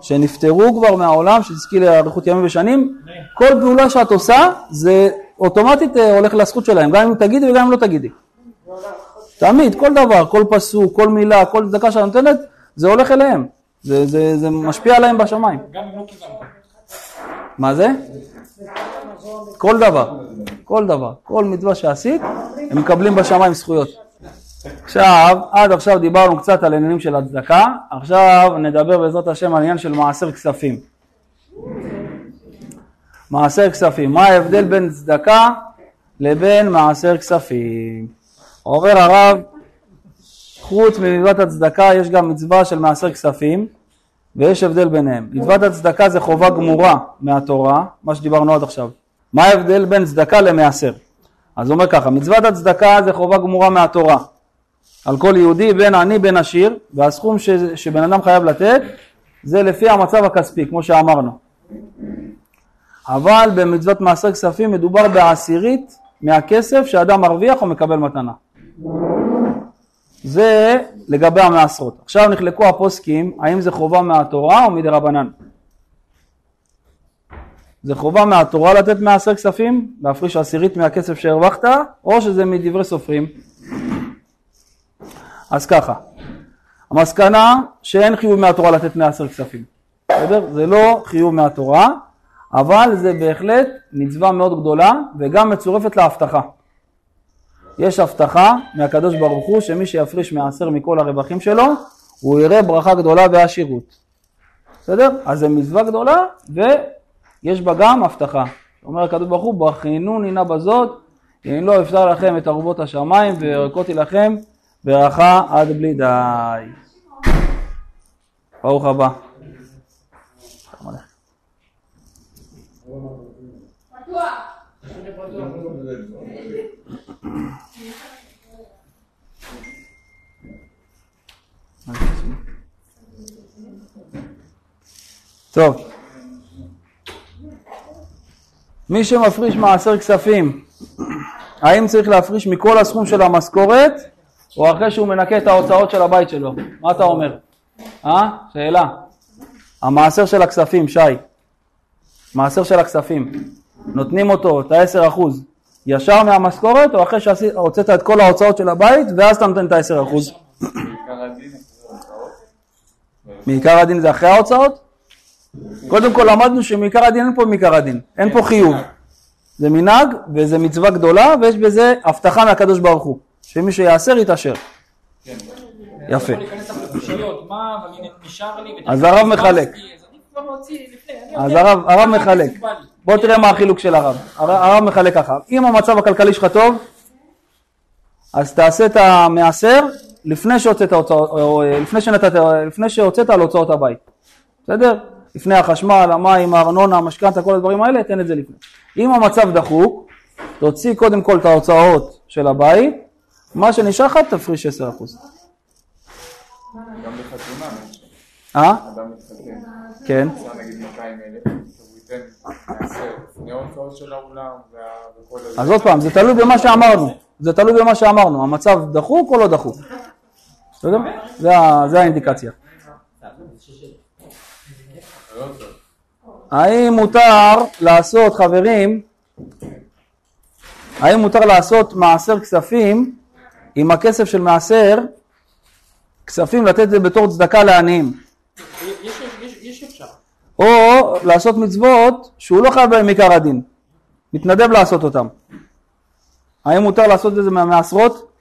S1: שנפטרו כבר מהעולם, שתזכי לאריכות ימים ושנים, כל פעולה שאת עושה, זה אוטומטית אה, הולך לזכות שלהם, גם אם תגידי וגם אם לא תגידי. תמיד, כל דבר, כל פסוק, כל מילה, כל דקה שאת נותנת, זה הולך אליהם. זה, זה, זה משפיע עליהם בשמיים. גם אם לא קיבלת. מה זה? כל דבר, כל דבר, כל מצווה שעשית, הם מקבלים בשמיים זכויות. עכשיו, עד עכשיו דיברנו קצת על עניינים של הצדקה, עכשיו נדבר בעזרת השם על עניין של מעשר כספים. מעשר כספים, מה ההבדל בין צדקה לבין מעשר כספים? אומר הרב, חוץ ממצוות הצדקה יש גם מצווה של מעשר כספים ויש הבדל ביניהם. מצוות הצדקה זה חובה גמורה מהתורה, מה שדיברנו עד עכשיו. מה ההבדל בין צדקה למעשר? אז הוא אומר ככה, מצוות הצדקה זה חובה גמורה מהתורה. על כל יהודי בין עני בין עשיר, והסכום ש, שבן אדם חייב לתת זה לפי המצב הכספי, כמו שאמרנו. אבל במצוות מעשר כספים מדובר בעשירית מהכסף שאדם מרוויח או מקבל מתנה. זה לגבי המעשרות. עכשיו נחלקו הפוסקים האם זה חובה מהתורה או מדי רבנן. זה חובה מהתורה לתת מעשר כספים, להפריש עשירית מהכסף שהרווחת, או שזה מדברי סופרים. אז ככה, המסקנה שאין חיוב מהתורה לתת מעשר כספים, בסדר? זה לא חיוב מהתורה, אבל זה בהחלט מצווה מאוד גדולה וגם מצורפת להבטחה. יש הבטחה מהקדוש ברוך הוא שמי שיפריש מעשר מכל הרווחים שלו, הוא יראה ברכה גדולה ועשירות. בסדר? אז זו מצווה גדולה ויש בה גם הבטחה. אומר הקדוש ברוך הוא, ברכינוני נא בזאת, אם לא אפשר לכם את ערובות השמיים וירקותי לכם ברכה עד בלי די. ברוך הבא. טוב, מי שמפריש מעשר כספים, האם צריך להפריש מכל הסכום של המשכורת או אחרי שהוא מנקה את ההוצאות של הבית שלו? מה אתה אומר? אה? שאלה. המעשר של הכספים, שי. מעשר של הכספים. נותנים אותו, את ה-10 אחוז, ישר מהמשכורת או אחרי שהוצאת את כל ההוצאות של הבית ואז אתה נותן את ה-10 אחוז? מעיקר הדין זה אחרי ההוצאות? קודם כל למדנו שמעיקר הדין אין פה מעיקר הדין, אין פה חיוב. זה מנהג וזה מצווה גדולה ויש בזה הבטחה מהקדוש ברוך הוא, שמי שיעשר יתעשר. יפה. אז הרב מחלק. אז הרב מחלק. בוא תראה מה החילוק של הרב. הרב מחלק ככה. אם המצב הכלכלי שלך טוב, אז תעשה את המעשר לפני שהוצאת, שנתת, לפני שהוצאת על הוצאות הבית. בסדר? לפני החשמל, המים, הארנונה, המשכנתה, כל הדברים האלה, תן את זה לפני. אם המצב דחוק, תוציא קודם כל את ההוצאות של הבית, מה שנשאר לך תפריש 10%. גם בחתונה. אה? אדם מתחתן. כן. נגיד 200 אלף, הוא ייתן מעשר לפני ההוצאות של האולם וכל הזה. אז עוד פעם, זה תלוי במה שאמרנו. זה תלוי במה שאמרנו, המצב דחוק או לא דחוק. זה האינדיקציה. האם מותר לעשות, חברים, האם מותר לעשות מעשר כספים עם הכסף של מעשר, כספים לתת את זה בתור צדקה לעניים? או לעשות מצוות שהוא לא חייב בהם עיקר הדין, מתנדב לעשות אותם. האם מותר לעשות את זה מהמעשרות?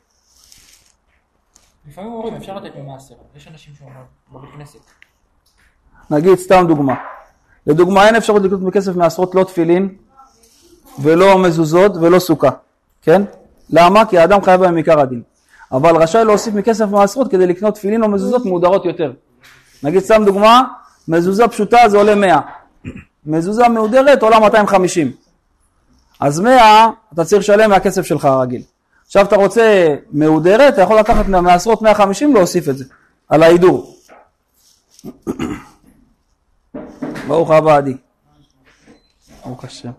S2: לפעמים אומרים אפשר לתת ממעשר, יש אנשים שאומרים בבית כנסת.
S1: נגיד סתם דוגמה. לדוגמה אין אפשרות לקנות מכסף מעשרות לא תפילין ולא מזוזות ולא סוכה, כן? למה? כי האדם חייב בהם עיקר הדין. אבל רשאי להוסיף מכסף מעשרות כדי לקנות תפילין או מזוזות מהודרות יותר. נגיד סתם דוגמה, מזוזה פשוטה זה עולה 100, מזוזה מהודרת עולה 250. אז 100 אתה צריך לשלם מהכסף שלך הרגיל. עכשיו אתה רוצה מהודרת, אתה יכול לקחת מעשרות 150 ולהוסיף את זה, על ההידור. ברוך הבא עדי. ברוך השם.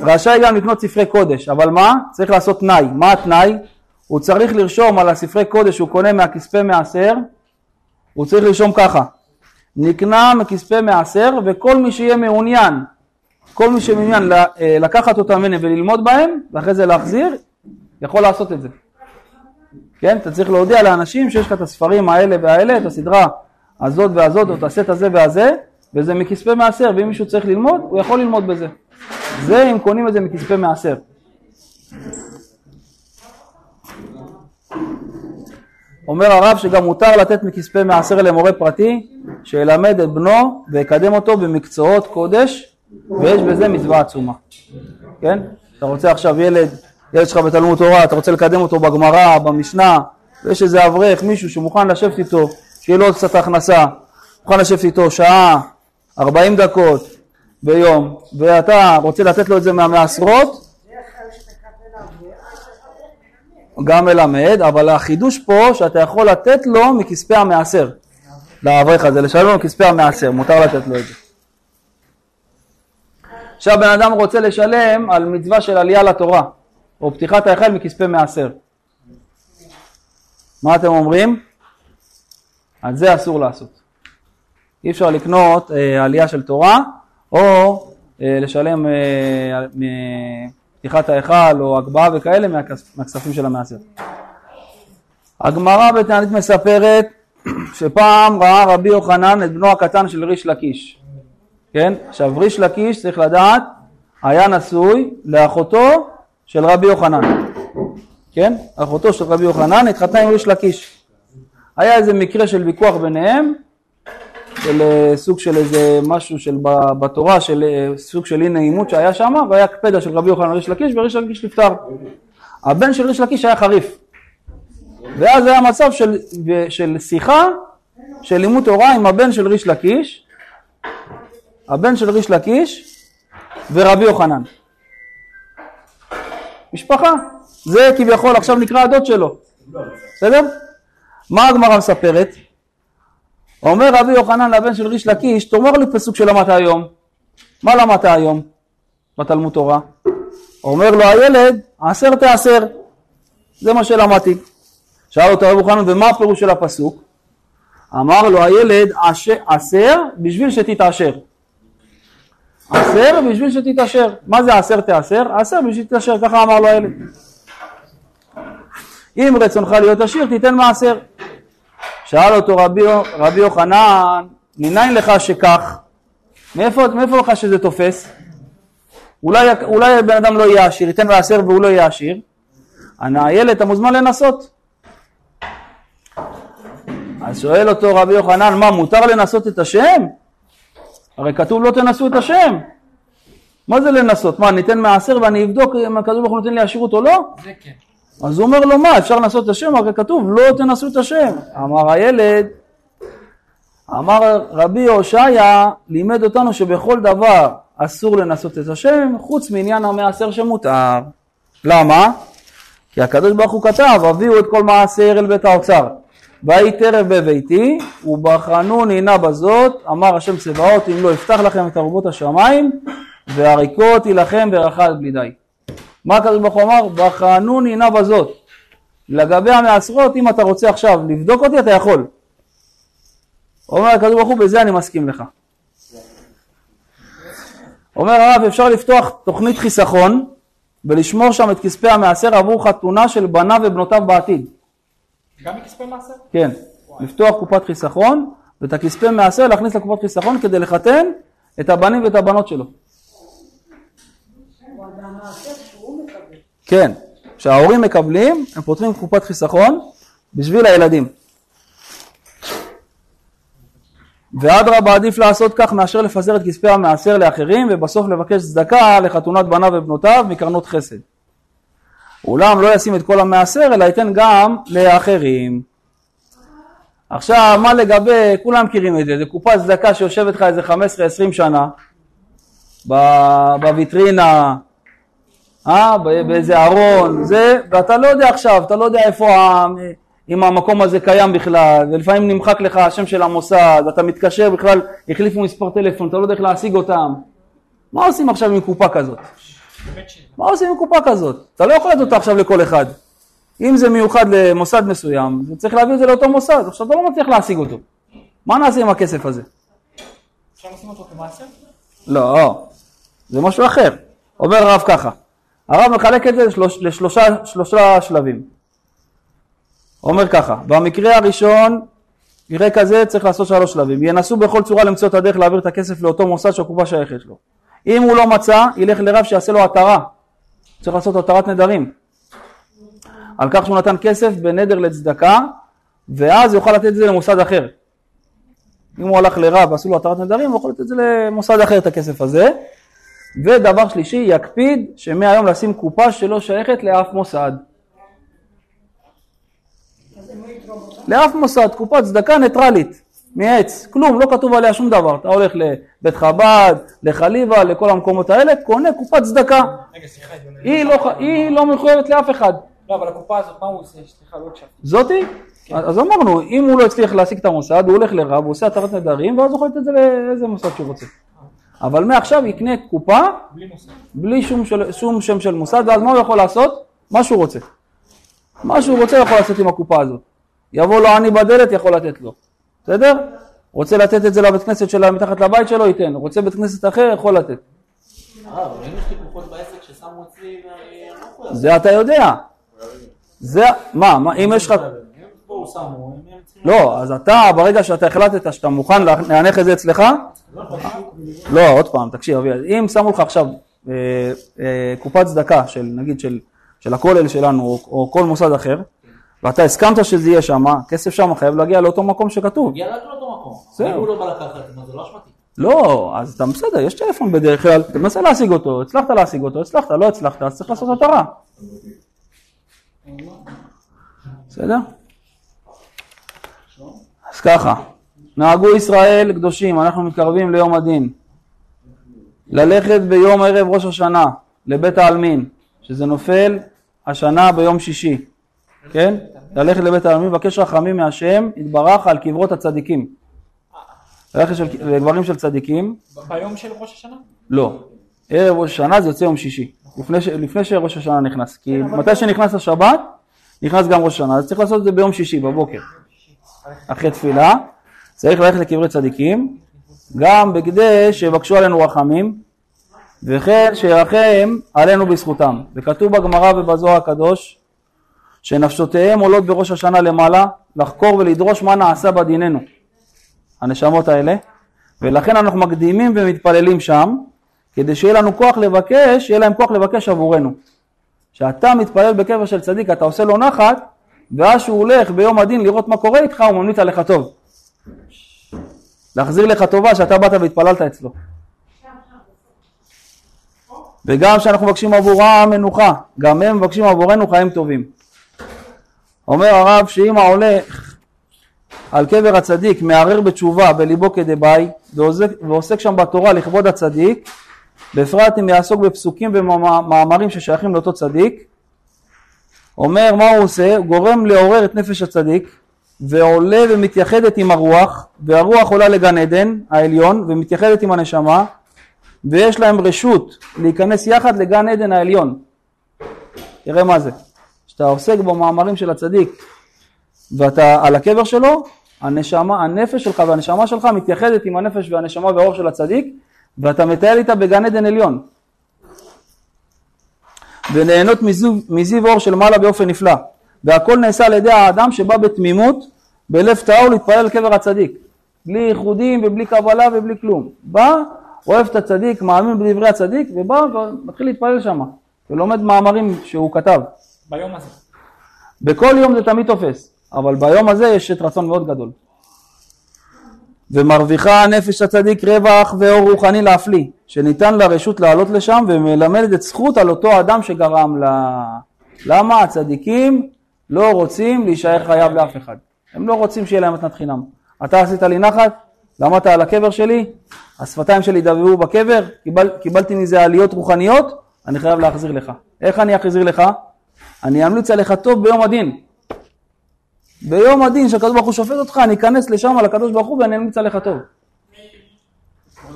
S1: ורשאי גם לקנות ספרי קודש, אבל מה? צריך לעשות תנאי. מה התנאי? הוא צריך לרשום על הספרי קודש שהוא קונה מהכספי מעשר, הוא צריך לרשום ככה: נקנה מכספי מעשר וכל מי שיהיה מעוניין, כל מי שמעוניין אה, לקחת אותם ממני וללמוד בהם ואחרי זה להחזיר, יכול לעשות את זה. כן? אתה צריך להודיע לאנשים שיש לך את הספרים האלה והאלה, את הסדרה הזאת והזאת, או את הסט הזה והזה, וזה מכספי מעשר, ואם מישהו צריך ללמוד, הוא יכול ללמוד בזה. זה אם קונים את זה מכספי מעשר. אומר הרב שגם מותר לתת מכספי מעשר למורה פרטי שילמד את בנו ויקדם אותו במקצועות קודש ויש בזה מצווה עצומה. כן? אתה רוצה עכשיו ילד, ילד שלך בתלמוד תורה, אתה רוצה לקדם אותו בגמרא, במשנה, ויש איזה אברך, מישהו שמוכן לשבת איתו שיהיה לו עוד קצת הכנסה, מוכן לשבת איתו שעה, 40 דקות ביום, ואתה רוצה לתת לו את זה מהמעשרות, גם מלמד, אבל החידוש פה שאתה יכול לתת לו מכספי המעשר. לאברך הזה, לשלם לו מכספי המעשר, מותר לתת לו את זה. עכשיו בן אדם רוצה לשלם על מצווה של עלייה לתורה, או פתיחת ההיכל מכספי מעשר. מה אתם אומרים? על זה אסור לעשות. אי אפשר לקנות אה, עלייה של תורה, או אה, לשלם אה, מפתיחת ההיכל או הגבהה וכאלה מהכס- מהכספים של המעשר. הגמרא בתענית מספרת שפעם ראה רבי יוחנן את בנו הקטן של ריש לקיש. כן? עכשיו ריש לקיש צריך לדעת היה נשוי לאחותו של רבי יוחנן. כן? אחותו של רבי יוחנן התחתנה עם ריש לקיש. היה איזה מקרה של ויכוח ביניהם, של אה, סוג של איזה משהו של בתורה, של אה, סוג של אי נעימות שהיה שם, והיה קפדה של רבי יוחנן ריש לקיש, וריש לקיש נפטר. הבן של ריש לקיש היה חריף. ואז היה מצב של, של שיחה של לימוד תורה עם הבן של ריש לקיש, הבן של ריש לקיש ורבי יוחנן. משפחה. זה כביכול עכשיו נקרא הדוד שלו. בסדר? מה הגמרא מספרת? אומר רבי יוחנן לבן של ריש לקיש, תאמר לי פסוק שלמדת היום. מה למדת היום בתלמוד תורה? אומר לו הילד, עשר תעשר. זה מה שלמדתי. שאל אותו רבי יוחנן, ומה הפירוש של הפסוק? אמר לו הילד, "עש- עשר בשביל שתתעשר. עשר בשביל שתתעשר. מה זה עשר תעשר? עשר בשביל שתתעשר, ככה אמר לו הילד. אם רצונך להיות עשיר, תיתן מעשר. שאל אותו רבי, רבי יוחנן, מניין לך שכך? מאיפה, מאיפה לך שזה תופס? אולי, אולי בן אדם לא יהיה עשיר, ייתן מעשר והוא לא יהיה עשיר? ענה הילד, אתה מוזמן לנסות. אז שואל אותו רבי יוחנן, מה, מותר לנסות את השם? הרי כתוב לא תנסו את השם. מה זה לנסות? מה, ניתן מעשר ואני אבדוק אם הקדוש ברוך הוא נותן לי עשירות או לא?
S2: זה כן.
S1: אז הוא אומר לו, מה, אפשר לנסות את השם? הרי כתוב, לא תנסו את השם. אמר הילד, אמר רבי הושעיה, לימד אותנו שבכל דבר אסור לנסות את השם, חוץ מעניין המעשר שמותר. למה? כי הקדוש ברוך הוא כתב, הביאו את כל מעשר אל בית האוצר. ויהי טרף בביתי, ובחנוני נא בזאת, אמר השם צבאות, אם לא אפתח לכם את ארובות השמיים, והריקות יילחם ברכה עד בלי די. מה הקדוש ברוך הוא אמר? בחנוני נא בזאת. לגבי המעשרות, אם אתה רוצה עכשיו לבדוק אותי, אתה יכול. אומר הקדוש ברוך הוא, בזה אני מסכים לך. אומר הרב, אפשר לפתוח תוכנית חיסכון ולשמור שם את כספי המעשר עבור חתונה של בניו ובנותיו בעתיד.
S2: גם מכספי מעשר?
S1: כן, לפתוח קופת חיסכון ואת הכספי מעשר להכניס לקופת חיסכון כדי לחתן את הבנים ואת הבנות שלו. כן, כשההורים מקבלים, הם פותחים קופת חיסכון בשביל הילדים. ואדרבה עדיף לעשות כך מאשר לפזר את כספי המעשר לאחרים ובסוף לבקש צדקה לחתונת בניו ובנותיו מקרנות חסד. אולם לא ישים את כל המעשר אלא ייתן גם לאחרים. עכשיו מה לגבי, כולם מכירים את זה, זה קופת צדקה שיושבת לך איזה 15-20 שנה בוויטרינה, אה, באיזה ארון, זה, ואתה לא יודע עכשיו, אתה לא יודע איפה, ה- אם המקום הזה קיים בכלל, ולפעמים נמחק לך השם של המוסד, אתה מתקשר בכלל, החליפו מספר טלפון, אתה לא יודע איך להשיג אותם. מה עושים עכשיו עם קופה כזאת? מה עושים עם קופה כזאת? אתה לא יכול לתת אותה עכשיו לכל אחד. אם זה מיוחד למוסד מסוים, זה צריך להביא את זה לאותו מוסד, עכשיו אתה לא מצליח להשיג אותו. מה נעשה עם הכסף הזה?
S2: אפשר לשים אותו כמעשר?
S1: לא, זה משהו אחר. אומר הרב ככה, הרב מחלק את זה לשלוש, לשלושה שלושה שלבים. אומר ככה, במקרה הראשון, מקרה כזה צריך לעשות שלוש שלבים. ינסו בכל צורה למצוא את הדרך להעביר את הכסף לאותו מוסד שהקופה שייכת לו. אם הוא לא מצא, ילך לרב שיעשה לו התרה. צריך לעשות התרת נדרים. על כך שהוא נתן כסף בנדר לצדקה, ואז יוכל לתת את זה למוסד אחר. אם הוא הלך לרב ועשו לו התרת נדרים, הוא יכול לתת את זה למוסד אחר את הכסף הזה. ודבר שלישי, יקפיד שמהיום לשים קופה שלא שייכת לאף מוסד. לאף מוסד, קופת צדקה ניטרלית, מעץ, כלום, לא כתוב עליה שום דבר. אתה הולך לבית חב"ד, לחליבה, לכל המקומות האלה, קונה קופת צדקה.
S2: רגע, סליחה, הגיוני.
S1: היא לא, היא לא מחויבת לאף אחד.
S2: לא, אבל הקופה הזאת, מה הוא עושה? סליחה, לא הקשבתי.
S1: זאתי? אז אמרנו, אם הוא לא הצליח להשיג את המוסד, הוא הולך לרב, הוא עושה התרת נדרים, ואז הוא יכול לתת את זה לאיזה מוסד שהוא רוצה. אבל מעכשיו יקנה קופה
S2: בלי.
S1: בלי שום, של, שום שם של מוסד, ואז מה הוא יכול לעשות? מה שהוא רוצה. מה שהוא רוצה הוא יכול לעשות עם הקופה הזאת. יבוא לו עני בדלת, יכול לתת לו. בסדר? רוצה לתת את זה לבית כנסת שלה מתחת לבית שלו, ייתן. רוצה בית כנסת אחר, יכול לתת.
S3: אבל אם יש לי קופות בעסק ששמו אצלי ואני יכול
S1: זה אתה יודע. זה, מה, מה, אם יש לך... לא, אז אתה, ברגע שאתה החלטת שאתה מוכן לה- להניח את זה אצלך, לא, עוד פעם, תקשיב, אביעד, אם שמו לך עכשיו אה, אה, קופת צדקה של, נגיד, של, של הכולל שלנו, או, או כל מוסד אחר, ואתה הסכמת שזה יהיה שם, הכסף שם חייב להגיע לאותו מקום שכתוב.
S3: הגיע רק לאותו מקום.
S1: זהו.
S3: אם הוא לא בא לקחת, זה לא אשמתי.
S1: לא, אז אתה בסדר, יש טלפון בדרך כלל, תנסה להשיג אותו, הצלחת להשיג אותו, הצלחת, לא הצלחת, אז צריך לעשות התרה. בסדר? אז ככה, נהגו ישראל קדושים, אנחנו מתקרבים ליום הדין. ללכת ביום ערב ראש השנה לבית העלמין, שזה נופל השנה ביום שישי, כן? ללכת לבית העלמין, לבקש רחמים מהשם, יתברך על קברות הצדיקים. ללכת של, לדברים של צדיקים,
S2: ביום של ראש השנה?
S1: לא. ערב ראש השנה זה יוצא יום שישי, לפני, ש, לפני שראש השנה נכנס. כי מתי שנכנס השבת, נכנס גם ראש השנה, אז צריך לעשות את זה ביום שישי בבוקר. אחרי תפילה, צריך ללכת לקברי צדיקים, גם בכדי שיבקשו עלינו רחמים, וכן שירחם עלינו בזכותם. וכתוב בגמרא ובזוהר הקדוש, שנפשותיהם עולות בראש השנה למעלה, לחקור ולדרוש מה נעשה בדיננו. הנשמות האלה, ולכן אנחנו מקדימים ומתפללים שם, כדי שיהיה לנו כוח לבקש, שיהיה להם כוח לבקש עבורנו. כשאתה מתפלל בקבר של צדיק, אתה עושה לו נחת, ואז שהוא הולך ביום הדין לראות מה קורה איתך, הוא ממליץ עליך טוב. להחזיר לך טובה שאתה באת והתפללת אצלו. וגם כשאנחנו מבקשים עבורם מנוחה, גם הם מבקשים עבורנו חיים טובים. אומר הרב שאם ההולך על קבר הצדיק מערער בתשובה בליבו כדבעי ועוסק שם בתורה לכבוד הצדיק בפרט אם יעסוק בפסוקים ומאמרים ששייכים לאותו צדיק אומר מה הוא עושה? הוא גורם לעורר את נפש הצדיק ועולה ומתייחדת עם הרוח והרוח עולה לגן עדן העליון ומתייחדת עם הנשמה ויש להם רשות להיכנס יחד לגן עדן העליון תראה מה זה כשאתה עוסק במאמרים של הצדיק ואתה על הקבר שלו, הנשמה, הנפש שלך והנשמה שלך מתייחדת עם הנפש והנשמה והאור של הצדיק, ואתה מטייל איתה בגן עדן עליון. וליהנות מזיו, מזיו אור של מעלה באופן נפלא. והכל נעשה על ידי האדם שבא בתמימות, בלב טהור להתפלל על קבר הצדיק. בלי ייחודים ובלי קבלה ובלי כלום. בא, אוהב את הצדיק, מאמין בדברי הצדיק, ובא ומתחיל להתפלל שם. ולומד מאמרים שהוא כתב.
S2: ביום הזה.
S1: בכל יום זה תמיד תופס, אבל ביום הזה יש את רצון מאוד גדול. ומרוויחה נפש הצדיק רווח ואור רוחני להפליא, שניתן לה רשות לעלות לשם ומלמדת את זכות על אותו אדם שגרם לה. למה? הצדיקים לא רוצים להישאר חייב לאף אחד. הם לא רוצים שיהיה להם מתנת חינם. אתה עשית לי נחת, למדת על הקבר שלי, השפתיים שלי דבבו בקבר, קיבל, קיבלתי מזה עליות רוחניות, אני חייב להחזיר לך. איך אני אחזיר לך? אני אמליץ עליך טוב ביום הדין. ביום הדין שהקדוש ברוך הוא שופט אותך, אני אכנס לשם לקדוש ברוך הוא ואני אמליץ עליך טוב.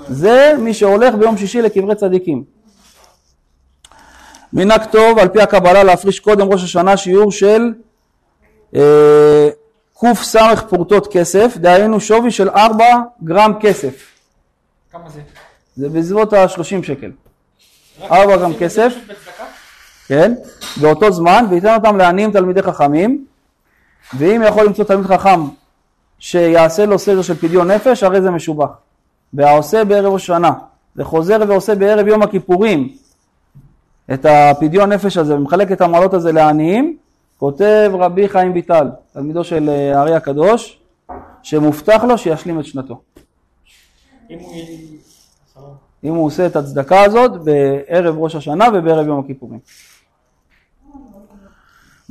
S1: זה מי שהולך ביום שישי לקברי צדיקים. מנהג טוב על פי הקבלה להפריש קודם ראש השנה שיעור של אה, קס פורטות כסף, דהיינו שווי של 4 גרם כסף.
S2: כמה זה?
S1: זה בסביבות ה-30 שקל. 4 גרם כסף. כן, באותו זמן, וייתן אותם לעניים תלמידי חכמים, ואם יכול למצוא תלמיד חכם שיעשה לו סדר של פדיון נפש, הרי זה משובח. והעושה בערב השנה, וחוזר ועושה בערב יום הכיפורים את הפדיון נפש הזה, ומחלק את המעלות הזה לעניים, כותב רבי חיים ביטל, תלמידו של אה, הארי הקדוש, שמובטח לו שישלים את שנתו.
S2: אם הוא...
S1: אם הוא עושה את הצדקה הזאת בערב ראש השנה ובערב יום הכיפורים.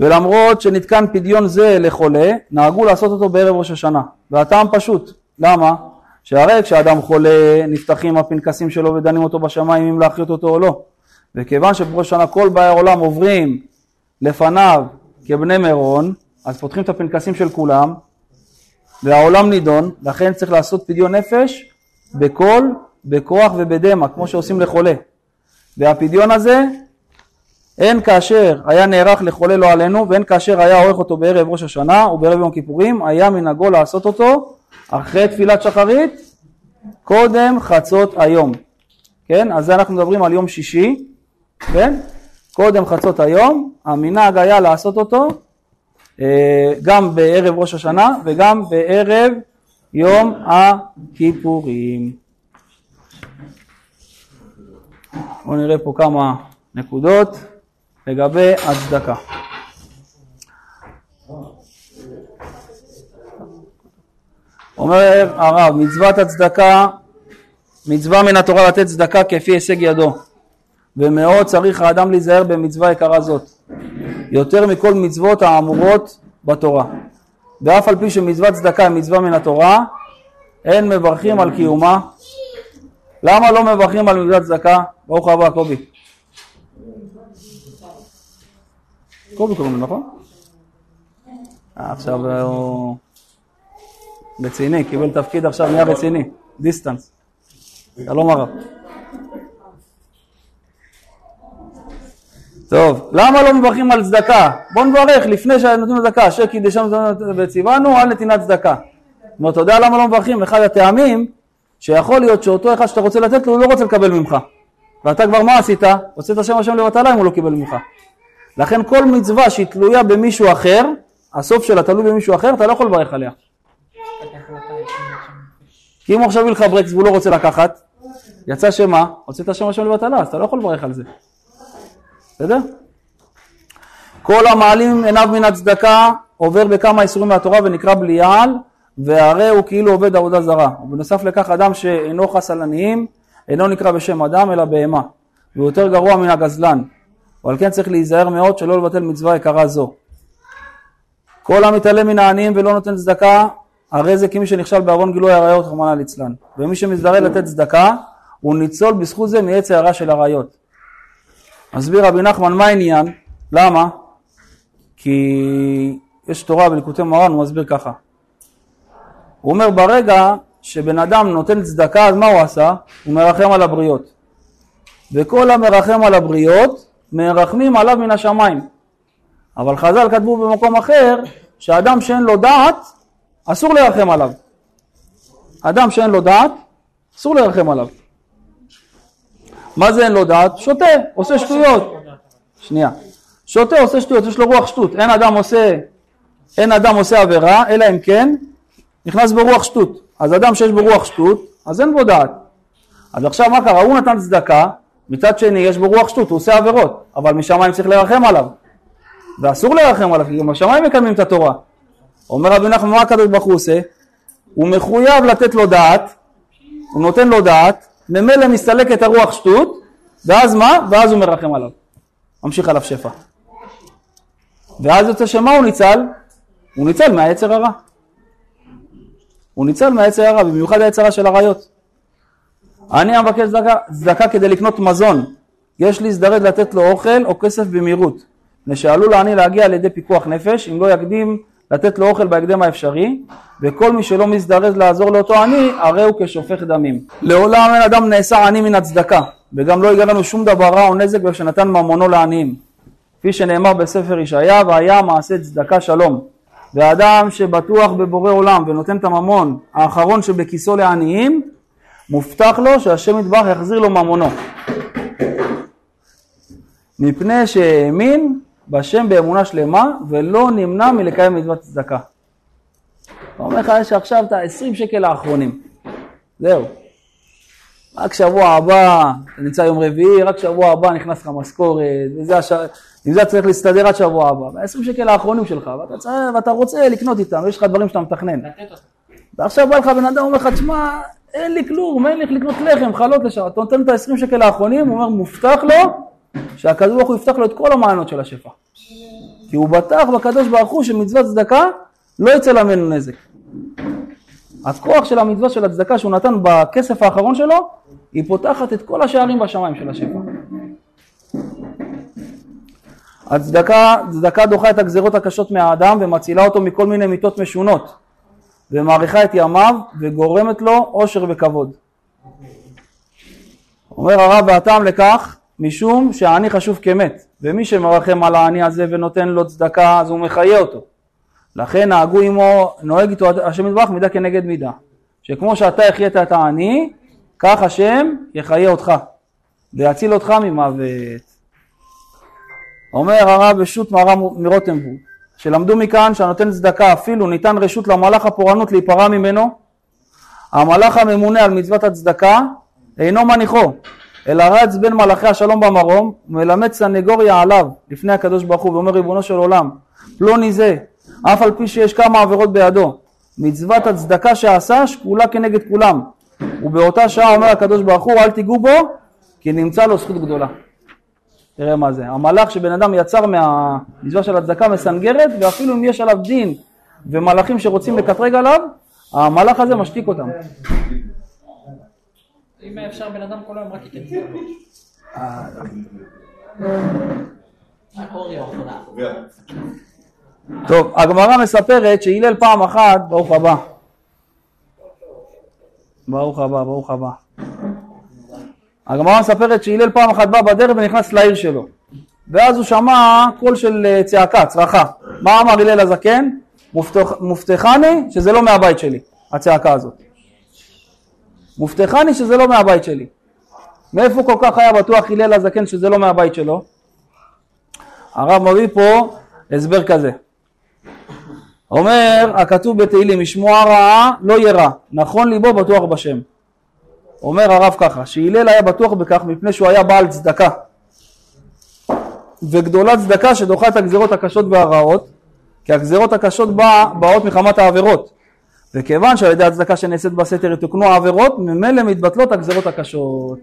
S1: ולמרות שנתקן פדיון זה לחולה, נהגו לעשות אותו בערב ראש השנה. והטעם פשוט, למה? שהרי כשאדם חולה, נפתחים הפנקסים שלו ודנים אותו בשמיים אם להחיות אותו או לא. וכיוון שבראש השנה כל באי העולם עוברים לפניו כבני מירון, אז פותחים את הפנקסים של כולם, והעולם נידון, לכן צריך לעשות פדיון נפש בקול, בכוח ובדמע, כמו שעושים לחולה. והפדיון הזה, הן כאשר היה נערך לחולה לא עלינו, והן כאשר היה עורך אותו בערב ראש השנה ובערב יום הכיפורים, היה מנהגו לעשות אותו אחרי תפילת שחרית, קודם חצות היום. כן? אז אנחנו מדברים על יום שישי, כן? קודם חצות היום, המנהג היה לעשות אותו אה, גם בערב ראש השנה וגם בערב יום הכיפורים. בואו נראה פה כמה נקודות לגבי הצדקה. אומר הרב, מצוות הצדקה, מצווה מן התורה לתת צדקה כפי הישג ידו, ומאוד צריך האדם להיזהר במצווה יקרה זאת, יותר מכל מצוות האמורות בתורה. ואף על פי שמצוות צדקה היא מצווה מן התורה, אין מברכים על קיומה. למה לא מברכים על מצוות צדקה? ברוך הבא קובי. קובי קוראים לו, נכון? אה, עכשיו הוא רציני, קיבל תפקיד עכשיו נהיה רציני, דיסטנס. שלום הרב. טוב, למה לא מברכים על צדקה? בוא נברך לפני שנותנים צדקה, אשר קידשנו וציוונו על נתינת צדקה. זאת אומרת, אתה יודע למה לא מברכים? אחד הטעמים שיכול להיות שאותו אחד שאתה רוצה לתת לו, הוא לא רוצה לקבל ממך. ואתה כבר מה עשית? הוצאת השם השם לבטלה אם הוא לא קיבל ממך. לכן כל מצווה שהיא תלויה במישהו אחר, הסוף שלה תלוי במישהו אחר, אתה לא יכול לברך עליה. כי אם הוא עכשיו יביא לך ברקס והוא לא רוצה לקחת, יצא שמה? הוצאת השם השם לבטלה, אז אתה לא יכול לברך על זה. בסדר? כל המעלים עיניו מן הצדקה עובר בכמה איסורים מהתורה ונקרא בליעל והרי הוא כאילו עובד עבודה זרה. ובנוסף לכך אדם שאינו חס על עניים אינו נקרא בשם אדם אלא בהמה והוא יותר גרוע מן הגזלן ועל כן צריך להיזהר מאוד שלא לבטל מצווה יקרה זו. כל המתעלם מן העניים ולא נותן צדקה הרי זה כמי שנכשל בעוון גילוי עריות רחמנא ליצלן ומי שמזדרז לתת צדקה הוא ניצול בזכות זה מעץ הערה של עריות. מסביר רבי נחמן מה העניין? למה? כי יש תורה בליקוטי מרן, הוא מסביר ככה. הוא אומר ברגע שבן אדם נותן צדקה, אז מה הוא עשה? הוא מרחם על הבריות. וכל המרחם על הבריות, מרחמים עליו מן השמיים. אבל חז"ל כתבו במקום אחר, שאדם שאין לו דעת, אסור לרחם עליו. אדם שאין לו דעת, אסור לרחם עליו. מה זה אין לו דעת? שותה, עושה שטויות. שנייה. שותה, עושה שטויות, יש לו רוח שטות. אין אדם עושה, אין אדם עושה עבירה, אלא אם כן נכנס ברוח שטות. אז אדם שיש בו רוח שטות, אז אין בו דעת. אז עכשיו מה קרה? הוא נתן צדקה, מצד שני יש בו רוח שטות, הוא עושה עבירות, אבל משמיים צריך לרחם עליו. ואסור לרחם עליו, כי גם השמיים מקיימים את התורה. אומר רבי נחמן, מה הקדוש ברוך הוא עושה? הוא מחויב לתת לו דעת, הוא נותן לו דעת, ממילא מסתלקת הרוח שטות, ואז מה? ואז הוא מרחם עליו. ממשיך עליו שפע. ואז יוצא שמה הוא ניצל? הוא ניצל מהיצר הרע. הוא ניצל מהיצר הרע, במיוחד היצר הרע של עריות. אני המבקש צדקה, צדקה כדי לקנות מזון. יש להזדרז לתת לו אוכל או כסף במהירות. מפני שעלול העני להגיע על ידי פיקוח נפש, אם לא יקדים לתת לו אוכל בהקדם האפשרי, וכל מי שלא מזדרז לעזור לאותו עני, הרי הוא כשופך דמים. לעולם אין אדם נעשה עני מן הצדקה, וגם לא ייגע לנו שום דבר רע או נזק כשנתן ממונו לעניים. כפי שנאמר בספר ישעיה, והיה מעשה צדקה שלום. ואדם שבטוח בבורא עולם ונותן את הממון האחרון שבכיסו לעניים, מובטח לו שהשם יתברך יחזיר לו ממונו. מפני שהאמין בהשם באמונה שלמה ולא נמנע מלקיים מצוות צדקה. הוא אומר לך, יש עכשיו את ה-20 שקל האחרונים. זהו. רק שבוע הבא, אתה נמצא יום רביעי, רק שבוע הבא נכנס לך משכורת, וזה הש... עם זה צריך להסתדר עד שבוע הבא. ה-20 שקל האחרונים שלך, ואתה, צריך, ואתה רוצה לקנות איתם, יש לך דברים שאתה מתכנן. ועכשיו בא לך בן אדם, אומר לך, תשמע, אין לי כלום, אין לי איך לקנות לחם, חלות לשם. אתה נותן את ה-20 שקל האחרונים, הוא אומר, מובטח לו שהקדוש ברוך הוא יפתח לו את כל המעיינות של השפע. כי הוא בטח בקדוש ברוך הוא שמצוות צדקה לא יצא לה ממנו נזק. הכוח של המצווה של הצדקה שהוא נתן בכסף האחרון שלו, היא פותחת את כל השערים בשמיים של השפע. הצדקה, צדקה דוחה את הגזרות הקשות מהאדם ומצילה אותו מכל מיני מיתות משונות ומאריכה את ימיו וגורמת לו עושר וכבוד. אומר הרב והטעם לכך משום שהעני חשוב כמת ומי שמרחם על העני הזה ונותן לו צדקה אז הוא מחיה אותו. לכן נהגו עמו, נוהג איתו השם יתברך מידה כנגד מידה. שכמו שאתה החיית את העני כך השם יחיה אותך ויציל אותך ממוות. אומר הרב בשו"ת מהר"ם מרוטנבורג שלמדו מכאן שהנותן צדקה אפילו ניתן רשות למלאך הפורענות להיפרע ממנו המלאך הממונה על מצוות הצדקה אינו מניחו אלא רץ בין מלאכי השלום במרום ומלמד סנגוריה עליו לפני הקדוש ברוך הוא ואומר ריבונו של עולם פלוני זה אף על פי שיש כמה עבירות בידו מצוות הצדקה שעשה שקולה כנגד כולם ובאותה שעה אומר הקדוש ברוך הוא אל תיגעו בו כי נמצא לו זכות גדולה תראה מה זה. המלאך שבן אדם יצר מהמצווה של הצדקה מסנגרת, ואפילו אם יש עליו דין ומלאכים שרוצים לקטרג עליו, המלאך הזה משתיק אותם.
S2: אם אפשר בן אדם כל היום רק ייתן.
S1: טוב, הגמרא מספרת שהלל פעם אחת, ברוך הבא. ברוך הבא, ברוך הבא. הגמרא מספרת שהלל פעם אחת בא בדרך ונכנס לעיר שלו. ואז הוא שמע קול של אה, צעקה, צרחה. מה אמר הלל הזקן? "מובטח- מובטחני שזה לא מהבית שלי, הצעקה הזאת. מובטחני שזה לא מהבית שלי. מאיפה כל כך היה בטוח הלל הזקן שזה לא מהבית שלו? הרב מביא פה הסבר כזה. אומר הכתוב בתהילים, משמוע רעה לא ירא, נכון ליבו בטוח בשם. אומר הרב ככה, שהלל היה בטוח בכך מפני שהוא היה בעל צדקה. וגדולה צדקה שדוחה את הגזרות הקשות והרעות, כי הגזרות הקשות בא, באות מחמת העבירות. וכיוון שעל ידי הצדקה שנעשית בסתר יתוקנו העבירות, ממילא מתבטלות הגזרות הקשות.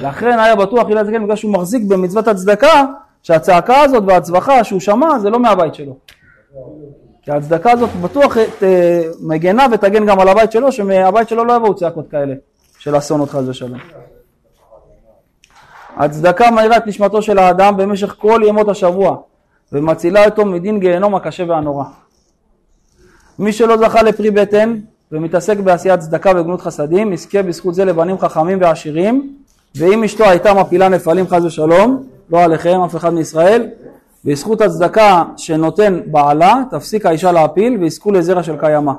S1: לכן היה בטוח הלל זקן בגלל שהוא מחזיק במצוות הצדקה, שהצעקה הזאת והצווחה שהוא שמע זה לא מהבית שלו. כי ההצדקה הזאת בטוח ת, מגנה ותגן גם על הבית שלו, שמהבית שלו לא יבואו צעקות כאלה של אסונות חס ושלום. הצדקה מאירה את נשמתו של האדם במשך כל ימות השבוע ומצילה אותו מדין גיהנום הקשה והנורא. מי שלא זכה לפרי בטן ומתעסק בעשיית צדקה וגנות חסדים יזכה בזכות זה לבנים חכמים ועשירים ואם אשתו הייתה מפילה נפלים חס ושלום לא עליכם אף אחד מישראל בזכות הצדקה שנותן בעלה תפסיק האישה להפיל ויזכו לזרע של קיימא.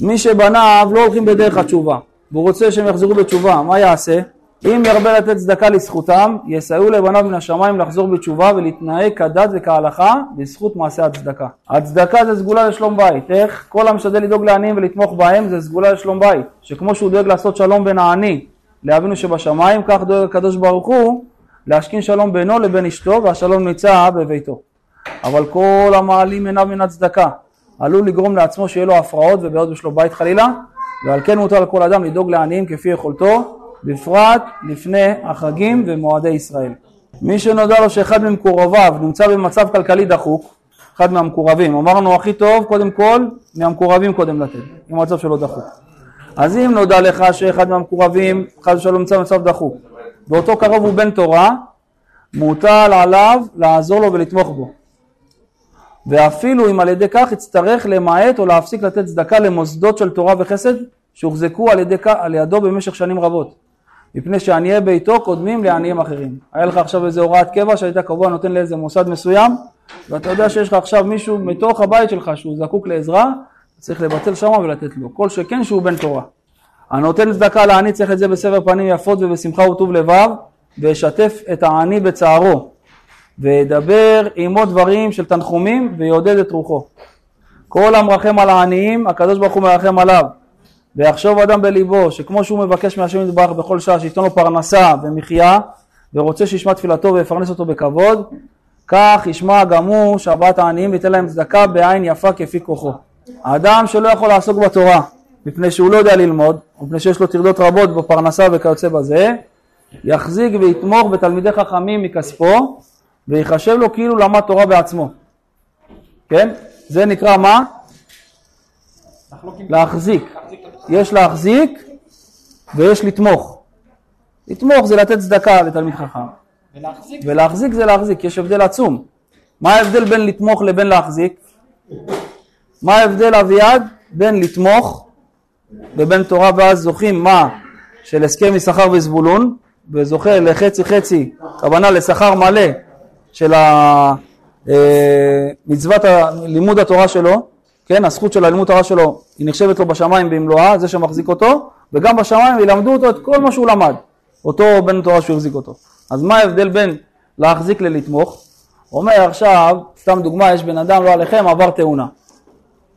S1: מי שבניו לא הולכים בדרך התשובה והוא רוצה שהם יחזרו בתשובה מה יעשה? אם ירבה לתת צדקה לזכותם, יסייעו לבניו מן השמיים לחזור בתשובה ולהתנהג כדת וכהלכה בזכות מעשה הצדקה. הצדקה זה סגולה לשלום בית. איך? כל המשתדל לדאוג לעניים ולתמוך בהם זה סגולה לשלום בית. שכמו שהוא דואג לעשות שלום בין העני לאבינו שבשמיים, כך דואג הקדוש ברוך הוא להשכין שלום בינו לבין אשתו והשלום נמצא בביתו. אבל כל המעלים עיניו מן הצדקה עלול לגרום לעצמו שיהיה לו הפרעות ובעיות בשלום בית חלילה ועל כן מותר לכל אדם לדאוג לעניים כפי יכולתו בפרט לפני החגים ומועדי ישראל. מי שנודע לו שאחד ממקורביו נמצא במצב כלכלי דחוק, אחד מהמקורבים, אמרנו הכי טוב קודם כל מהמקורבים קודם לתת, אם המצב שלו דחוק. אז אם נודע לך שאחד מהמקורבים חס ושלום נמצא במצב דחוק ואותו קרוב הוא בן תורה, מוטל עליו לעזור לו ולתמוך בו. ואפילו אם על ידי כך יצטרך למעט או להפסיק לתת צדקה למוסדות של תורה וחסד שהוחזקו על, ידי, על ידו במשך שנים רבות. מפני שעניי ביתו קודמים לעניים אחרים. היה לך עכשיו איזה הוראת קבע שהיית קבוע נותן לאיזה מוסד מסוים ואתה יודע שיש לך עכשיו מישהו מתוך הבית שלך שהוא זקוק לעזרה, צריך לבטל שמה ולתת לו. כל שכן שהוא בן תורה. הנותן צדקה לעני צריך את זה בסבר פנים יפות ובשמחה וטוב לבב וישתף את העני בצערו וידבר עמו דברים של תנחומים ויעודד את רוחו. כל המרחם על העניים הקדוש ברוך הוא מרחם עליו ויחשוב אדם בליבו שכמו שהוא מבקש מהשם יתברך בכל שעה שייתן לו פרנסה ומחיה ורוצה שישמע תפילתו ויפרנס אותו בכבוד כך ישמע גם הוא שבת העניים וייתן להם צדקה בעין יפה כפי כוחו. האדם שלא יכול לעסוק בתורה מפני שהוא לא יודע ללמוד מפני שיש לו טרדות רבות בפרנסה וכיוצא בזה יחזיק ויתמוך בתלמידי חכמים מכספו ויחשב לו כאילו למד תורה בעצמו כן? זה נקרא מה? להחזיק יש להחזיק ויש לתמוך. לתמוך זה לתת צדקה לתלמיד חכם,
S2: ולהחזיק.
S1: ולהחזיק זה להחזיק, יש הבדל עצום. מה ההבדל בין לתמוך לבין להחזיק? מה ההבדל אביעד בין לתמוך ובין תורה ואז זוכים מה של הסכם יששכר וזבולון וזוכה לחצי חצי, הכוונה לשכר מלא של אה, מצוות לימוד התורה שלו, כן, הזכות של הלימוד התורה שלו היא נחשבת לו בשמיים במלואה, זה שמחזיק אותו, וגם בשמיים ילמדו אותו את כל מה שהוא למד, אותו בן תורה שהוא החזיק אותו. אז מה ההבדל בין להחזיק ללתמוך? אומר עכשיו, סתם דוגמה, יש בן אדם, לא עליכם, עבר תאונה.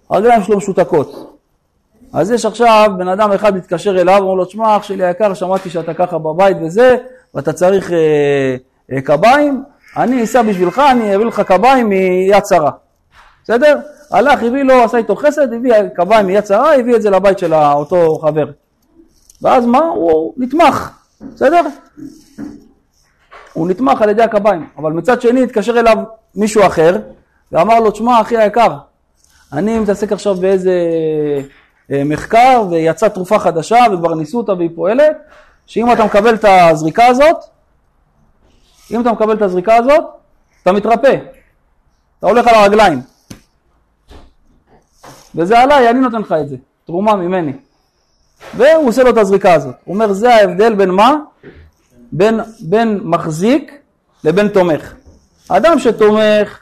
S1: הרגליים שלו משותקות. אז יש עכשיו בן אדם אחד מתקשר אליו, אומר לו, תשמע אח שלי היקר, שמעתי שאתה ככה בבית וזה, ואתה צריך אה, אה, קביים, אני אסע בשבילך, אני אביא לך קביים מיד שרה. בסדר? הלך, הביא לו, עשה איתו חסד, הביא קביים מיד שרה, הביא את זה לבית של אותו חבר. ואז מה? הוא נתמך, בסדר? הוא נתמך על ידי הקביים. אבל מצד שני התקשר אליו מישהו אחר, ואמר לו, תשמע אחי היקר, אני מתעסק עכשיו באיזה אה, מחקר ויצאה תרופה חדשה וכבר ניסו אותה והיא פועלת, שאם אתה מקבל את הזריקה הזאת, אם אתה מקבל את הזריקה הזאת, אתה מתרפא, אתה הולך על הרגליים. וזה עליי, אני נותן לך את זה, תרומה ממני. והוא עושה לו את הזריקה הזאת. הוא אומר, זה ההבדל בין מה? בין, בין מחזיק לבין תומך. אדם שתומך,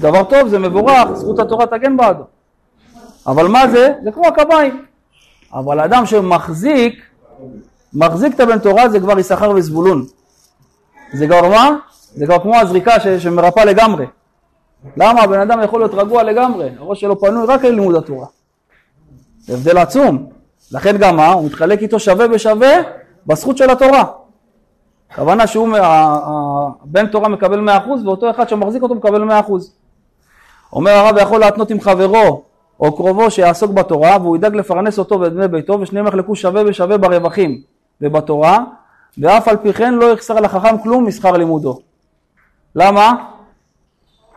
S1: דבר טוב, זה מבורך, זכות התורה תגן בעדו. אבל מה זה? זה כמו הקביים. אבל אדם שמחזיק, מחזיק את הבן תורה זה כבר יששכר וזבולון. זה כבר מה? זה כבר כמו הזריקה ש- שמרפאה לגמרי. למה? הבן אדם יכול להיות רגוע לגמרי, הראש שלו פנוי רק ללימוד התורה. זה הבדל עצום. לכן גם מה? הוא מתחלק איתו שווה בשווה בזכות של התורה. הכוונה שהוא, בן תורה מקבל 100% ואותו אחד שמחזיק אותו מקבל 100%. אומר הרב יכול להתנות עם חברו או קרובו שיעסוק בתורה והוא ידאג לפרנס אותו ואת בני ביתו ושניהם יחלקו שווה בשווה ברווחים ובתורה ואף על פי כן לא יחסר לחכם כלום משכר לימודו. למה?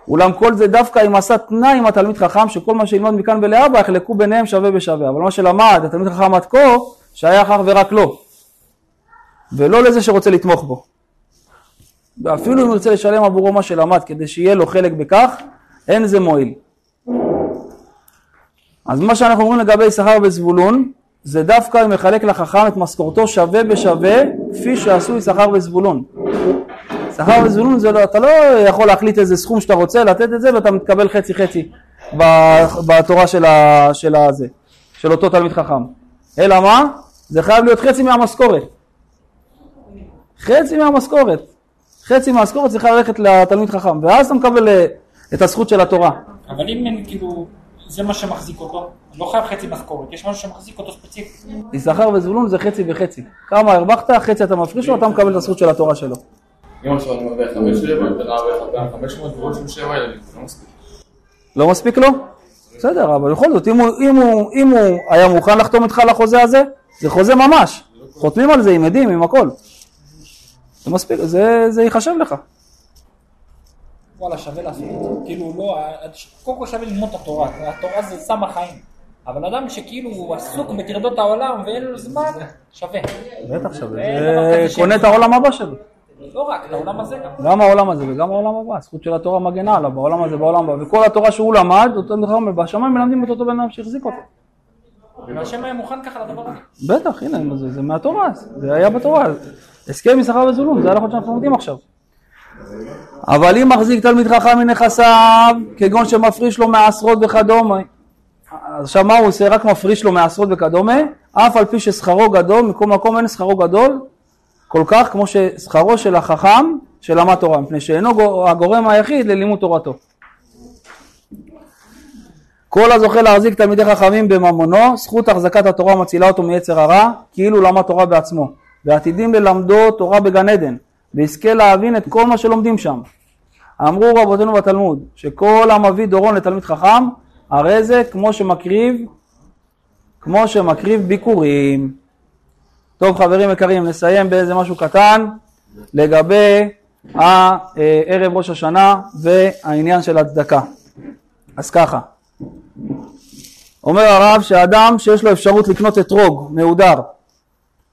S1: אולם כל זה דווקא אם עשה תנאי עם התלמיד חכם שכל מה שילמד מכאן ולהבא יחלקו ביניהם שווה בשווה אבל מה שלמד התלמיד חכם עד כה שייך אך ורק לו ולא לזה שרוצה לתמוך בו ואפילו אם ירצה לשלם עבורו מה שלמד כדי שיהיה לו חלק בכך אין זה מועיל אז מה שאנחנו אומרים לגבי יששכר וזבולון זה דווקא אם מחלק לחכם את משכורתו שווה בשווה כפי שעשו יששכר וזבולון שכר וזבולון זה לא, אתה לא יכול להחליט איזה סכום שאתה רוצה, לתת את זה ואתה מתקבל חצי חצי בתורה של, ה, של, הזה, של אותו תלמיד חכם. אלא מה? זה חייב להיות חצי מהמשכורת. חצי מהמשכורת. חצי מהמשכורת צריכה ללכת לתלמיד חכם, ואז אתה מקבל אה, את הזכות של התורה.
S2: אבל אם אין כאילו, זה מה שמחזיק אותו, לא חייב חצי משכורת, יש משהו שמחזיק אותו ספציפי.
S1: יששכר וזבולון זה חצי וחצי. כמה הרווחת, חצי אתה מפריש לו, אתה מקבל את הזכות של התורה שלו.
S4: אם עכשיו אני מרוויח חמש שבע, אני בן ארבע אחד פעם חמש מאות ועוד שם שבע ילדים, זה לא מספיק.
S1: לא מספיק לו? בסדר, אבל בכל זאת, אם הוא, היה מוכן לחתום איתך על החוזה הזה, זה חוזה ממש. חותמים על זה עם עדים, עם הכל. זה מספיק, זה, זה ייחשב לך.
S2: וואלה, שווה לעשות את זה. כאילו, לא, קודם כל שווה ללמוד את התורה, התורה זה סם החיים. אבל אדם שכאילו הוא עסוק בטרדות העולם ואין לו זמן, שווה.
S1: בטח שווה. קונה. את העולם הבא שלו.
S2: לא רק, לעולם הזה גם.
S1: גם העולם הזה וגם העולם הבא. הזכות של התורה מגנה עליו, בעולם הזה, בעולם הבא. וכל התורה שהוא למד, אותו דבר, בשמיים מלמדים את אותו בן אדם שהחזיק אותו.
S2: והשם היה מוכן ככה לדבר הזה.
S1: בטח, הנה, זה, מהתורה, זה היה בתורה. הסכם יששכר וזולום, זה ההלכות שאנחנו לומדים עכשיו. אבל אם מחזיק תלמיד חכם מנכסיו, כגון שמפריש לו מעשרות וכדומה, עכשיו מה הוא עושה? רק מפריש לו מעשרות וכדומה, אף על פי ששכרו גדול, מכל מקום אין שכרו גדול כל כך כמו ששכרו של החכם שלמד תורה, מפני שאינו גו- הגורם היחיד ללימוד תורתו. כל הזוכה להחזיק תלמידי חכמים בממונו, זכות החזקת התורה מצילה אותו מיצר הרע, כאילו למד תורה בעצמו, ועתידים ללמדו תורה בגן עדן, ויזכה להבין את כל מה שלומדים שם. אמרו רבותינו בתלמוד, שכל המביא דורון לתלמיד חכם, הרי זה כמו שמקריב, כמו שמקריב ביקורים. טוב חברים יקרים, נסיים באיזה משהו קטן לגבי ערב ראש השנה והעניין של הצדקה. אז ככה, אומר הרב שאדם שיש לו אפשרות לקנות אתרוג מהודר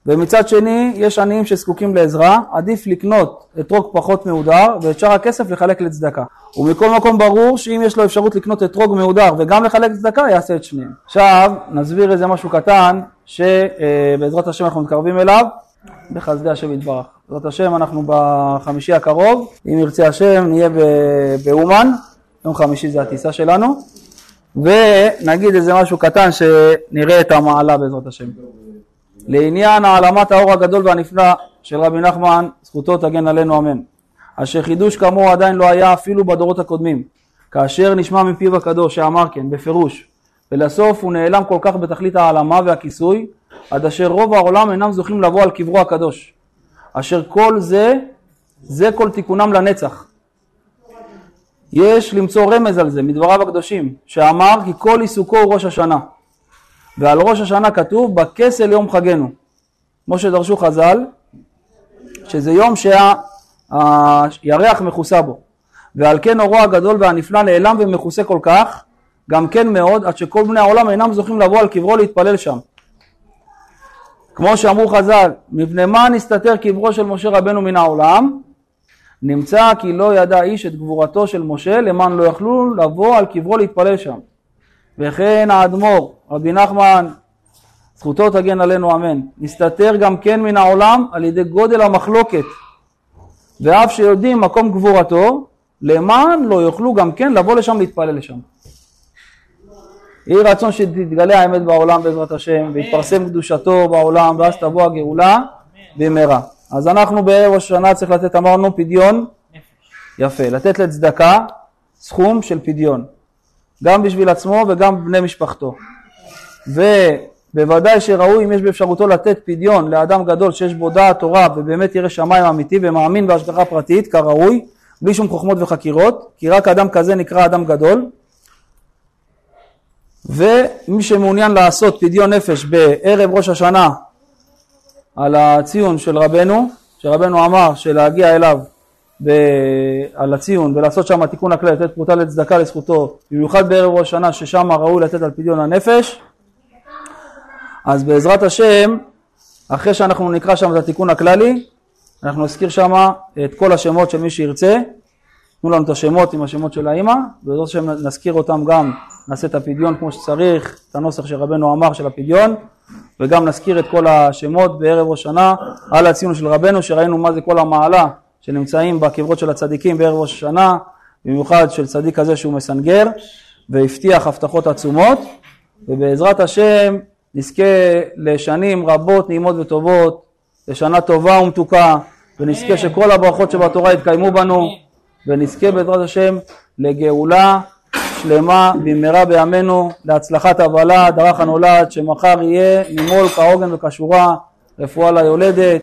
S1: ומצד שני יש עניים שזקוקים לעזרה, עדיף לקנות אתרוג פחות מהודר ואת שאר הכסף לחלק לצדקה. ומכל מקום ברור שאם יש לו אפשרות לקנות אתרוג מהודר וגם לחלק לצדקה יעשה את שניהם. עכשיו נסביר איזה משהו קטן שבעזרת השם אנחנו מתקרבים אליו בחסדי השם יתברך. בעזרת השם אנחנו בחמישי הקרוב, אם ירצה השם נהיה באומן, יום חמישי זה הטיסה שלנו, ונגיד איזה משהו קטן שנראה את המעלה בעזרת השם. לעניין העלמת האור הגדול והנפלא של רבי נחמן, זכותו תגן עלינו אמן. אשר חידוש כאמור עדיין לא היה אפילו בדורות הקודמים, כאשר נשמע מפיו הקדוש שאמר כן, בפירוש, ולסוף הוא נעלם כל כך בתכלית העלמה והכיסוי, עד אשר רוב העולם אינם זוכים לבוא על קברו הקדוש. אשר כל זה, זה כל תיקונם לנצח. יש למצוא רמז על זה מדבריו הקדושים, שאמר כי כל עיסוקו הוא ראש השנה. ועל ראש השנה כתוב בכסל יום חגנו. כמו שדרשו חז"ל, שזה יום שהירח מכוסה בו. ועל כן אורו הגדול והנפלא נעלם ומכוסה כל כך, גם כן מאוד, עד שכל בני העולם אינם זוכים לבוא על קברו להתפלל שם. כמו שאמרו חז"ל, מפני מה נסתתר קברו של משה רבנו מן העולם? נמצא כי לא ידע איש את גבורתו של משה למען לא יכלו לבוא על קברו להתפלל שם. וכן האדמו"ר, רבי נחמן, זכותו תגן עלינו אמן, נסתתר גם כן מן העולם על ידי גודל המחלוקת, ואף שיודעים מקום גבורתו, למען לא יוכלו גם כן לבוא לשם להתפלל לשם. יהי רצון שתתגלה האמת בעולם בעזרת השם, ויתפרסם קדושתו בעולם, ואז תבוא הגאולה במהרה. אז אנחנו בערב השנה צריך לתת, אמרנו, פדיון יפה, לתת לצדקה סכום של פדיון, גם בשביל עצמו וגם בני משפחתו. ובוודאי שראוי אם יש באפשרותו לתת פדיון לאדם גדול שיש בו דעת תורה ובאמת ירא שמיים אמיתי ומאמין בהשגחה פרטית כראוי, בלי שום חוכמות וחקירות, כי רק אדם כזה נקרא אדם גדול. ומי שמעוניין לעשות פדיון נפש בערב ראש השנה על הציון של רבנו, שרבנו אמר שלהגיע אליו ב... על הציון ולעשות שם תיקון הכלל, לתת פרוטה לצדקה לזכותו, במיוחד בערב ראש השנה ששם ראוי לתת על פדיון הנפש, אז בעזרת השם, אחרי שאנחנו נקרא שם את התיקון הכללי, אנחנו נזכיר שם את כל השמות של מי שירצה, תנו לנו את השמות עם השמות של האימא, ובעזרת השם נזכיר אותם גם, נעשה את הפדיון כמו שצריך, את הנוסח שרבנו אמר של הפדיון, וגם נזכיר את כל השמות בערב ראש שנה על הציון של רבנו, שראינו מה זה כל המעלה שנמצאים בקברות של הצדיקים בערב ראש השנה, במיוחד של צדיק כזה שהוא מסנגר, והבטיח הבטחות עצומות, ובעזרת השם נזכה לשנים רבות נעימות וטובות, לשנה טובה ומתוקה, ונזכה שכל הברכות שבתורה יתקיימו בנו, ונזכה בעזרת השם לגאולה שלמה במהרה בימינו, להצלחת הוולד, דרך הנולד, שמחר יהיה ממול כהוגן וכשורה, רפואה ליולדת.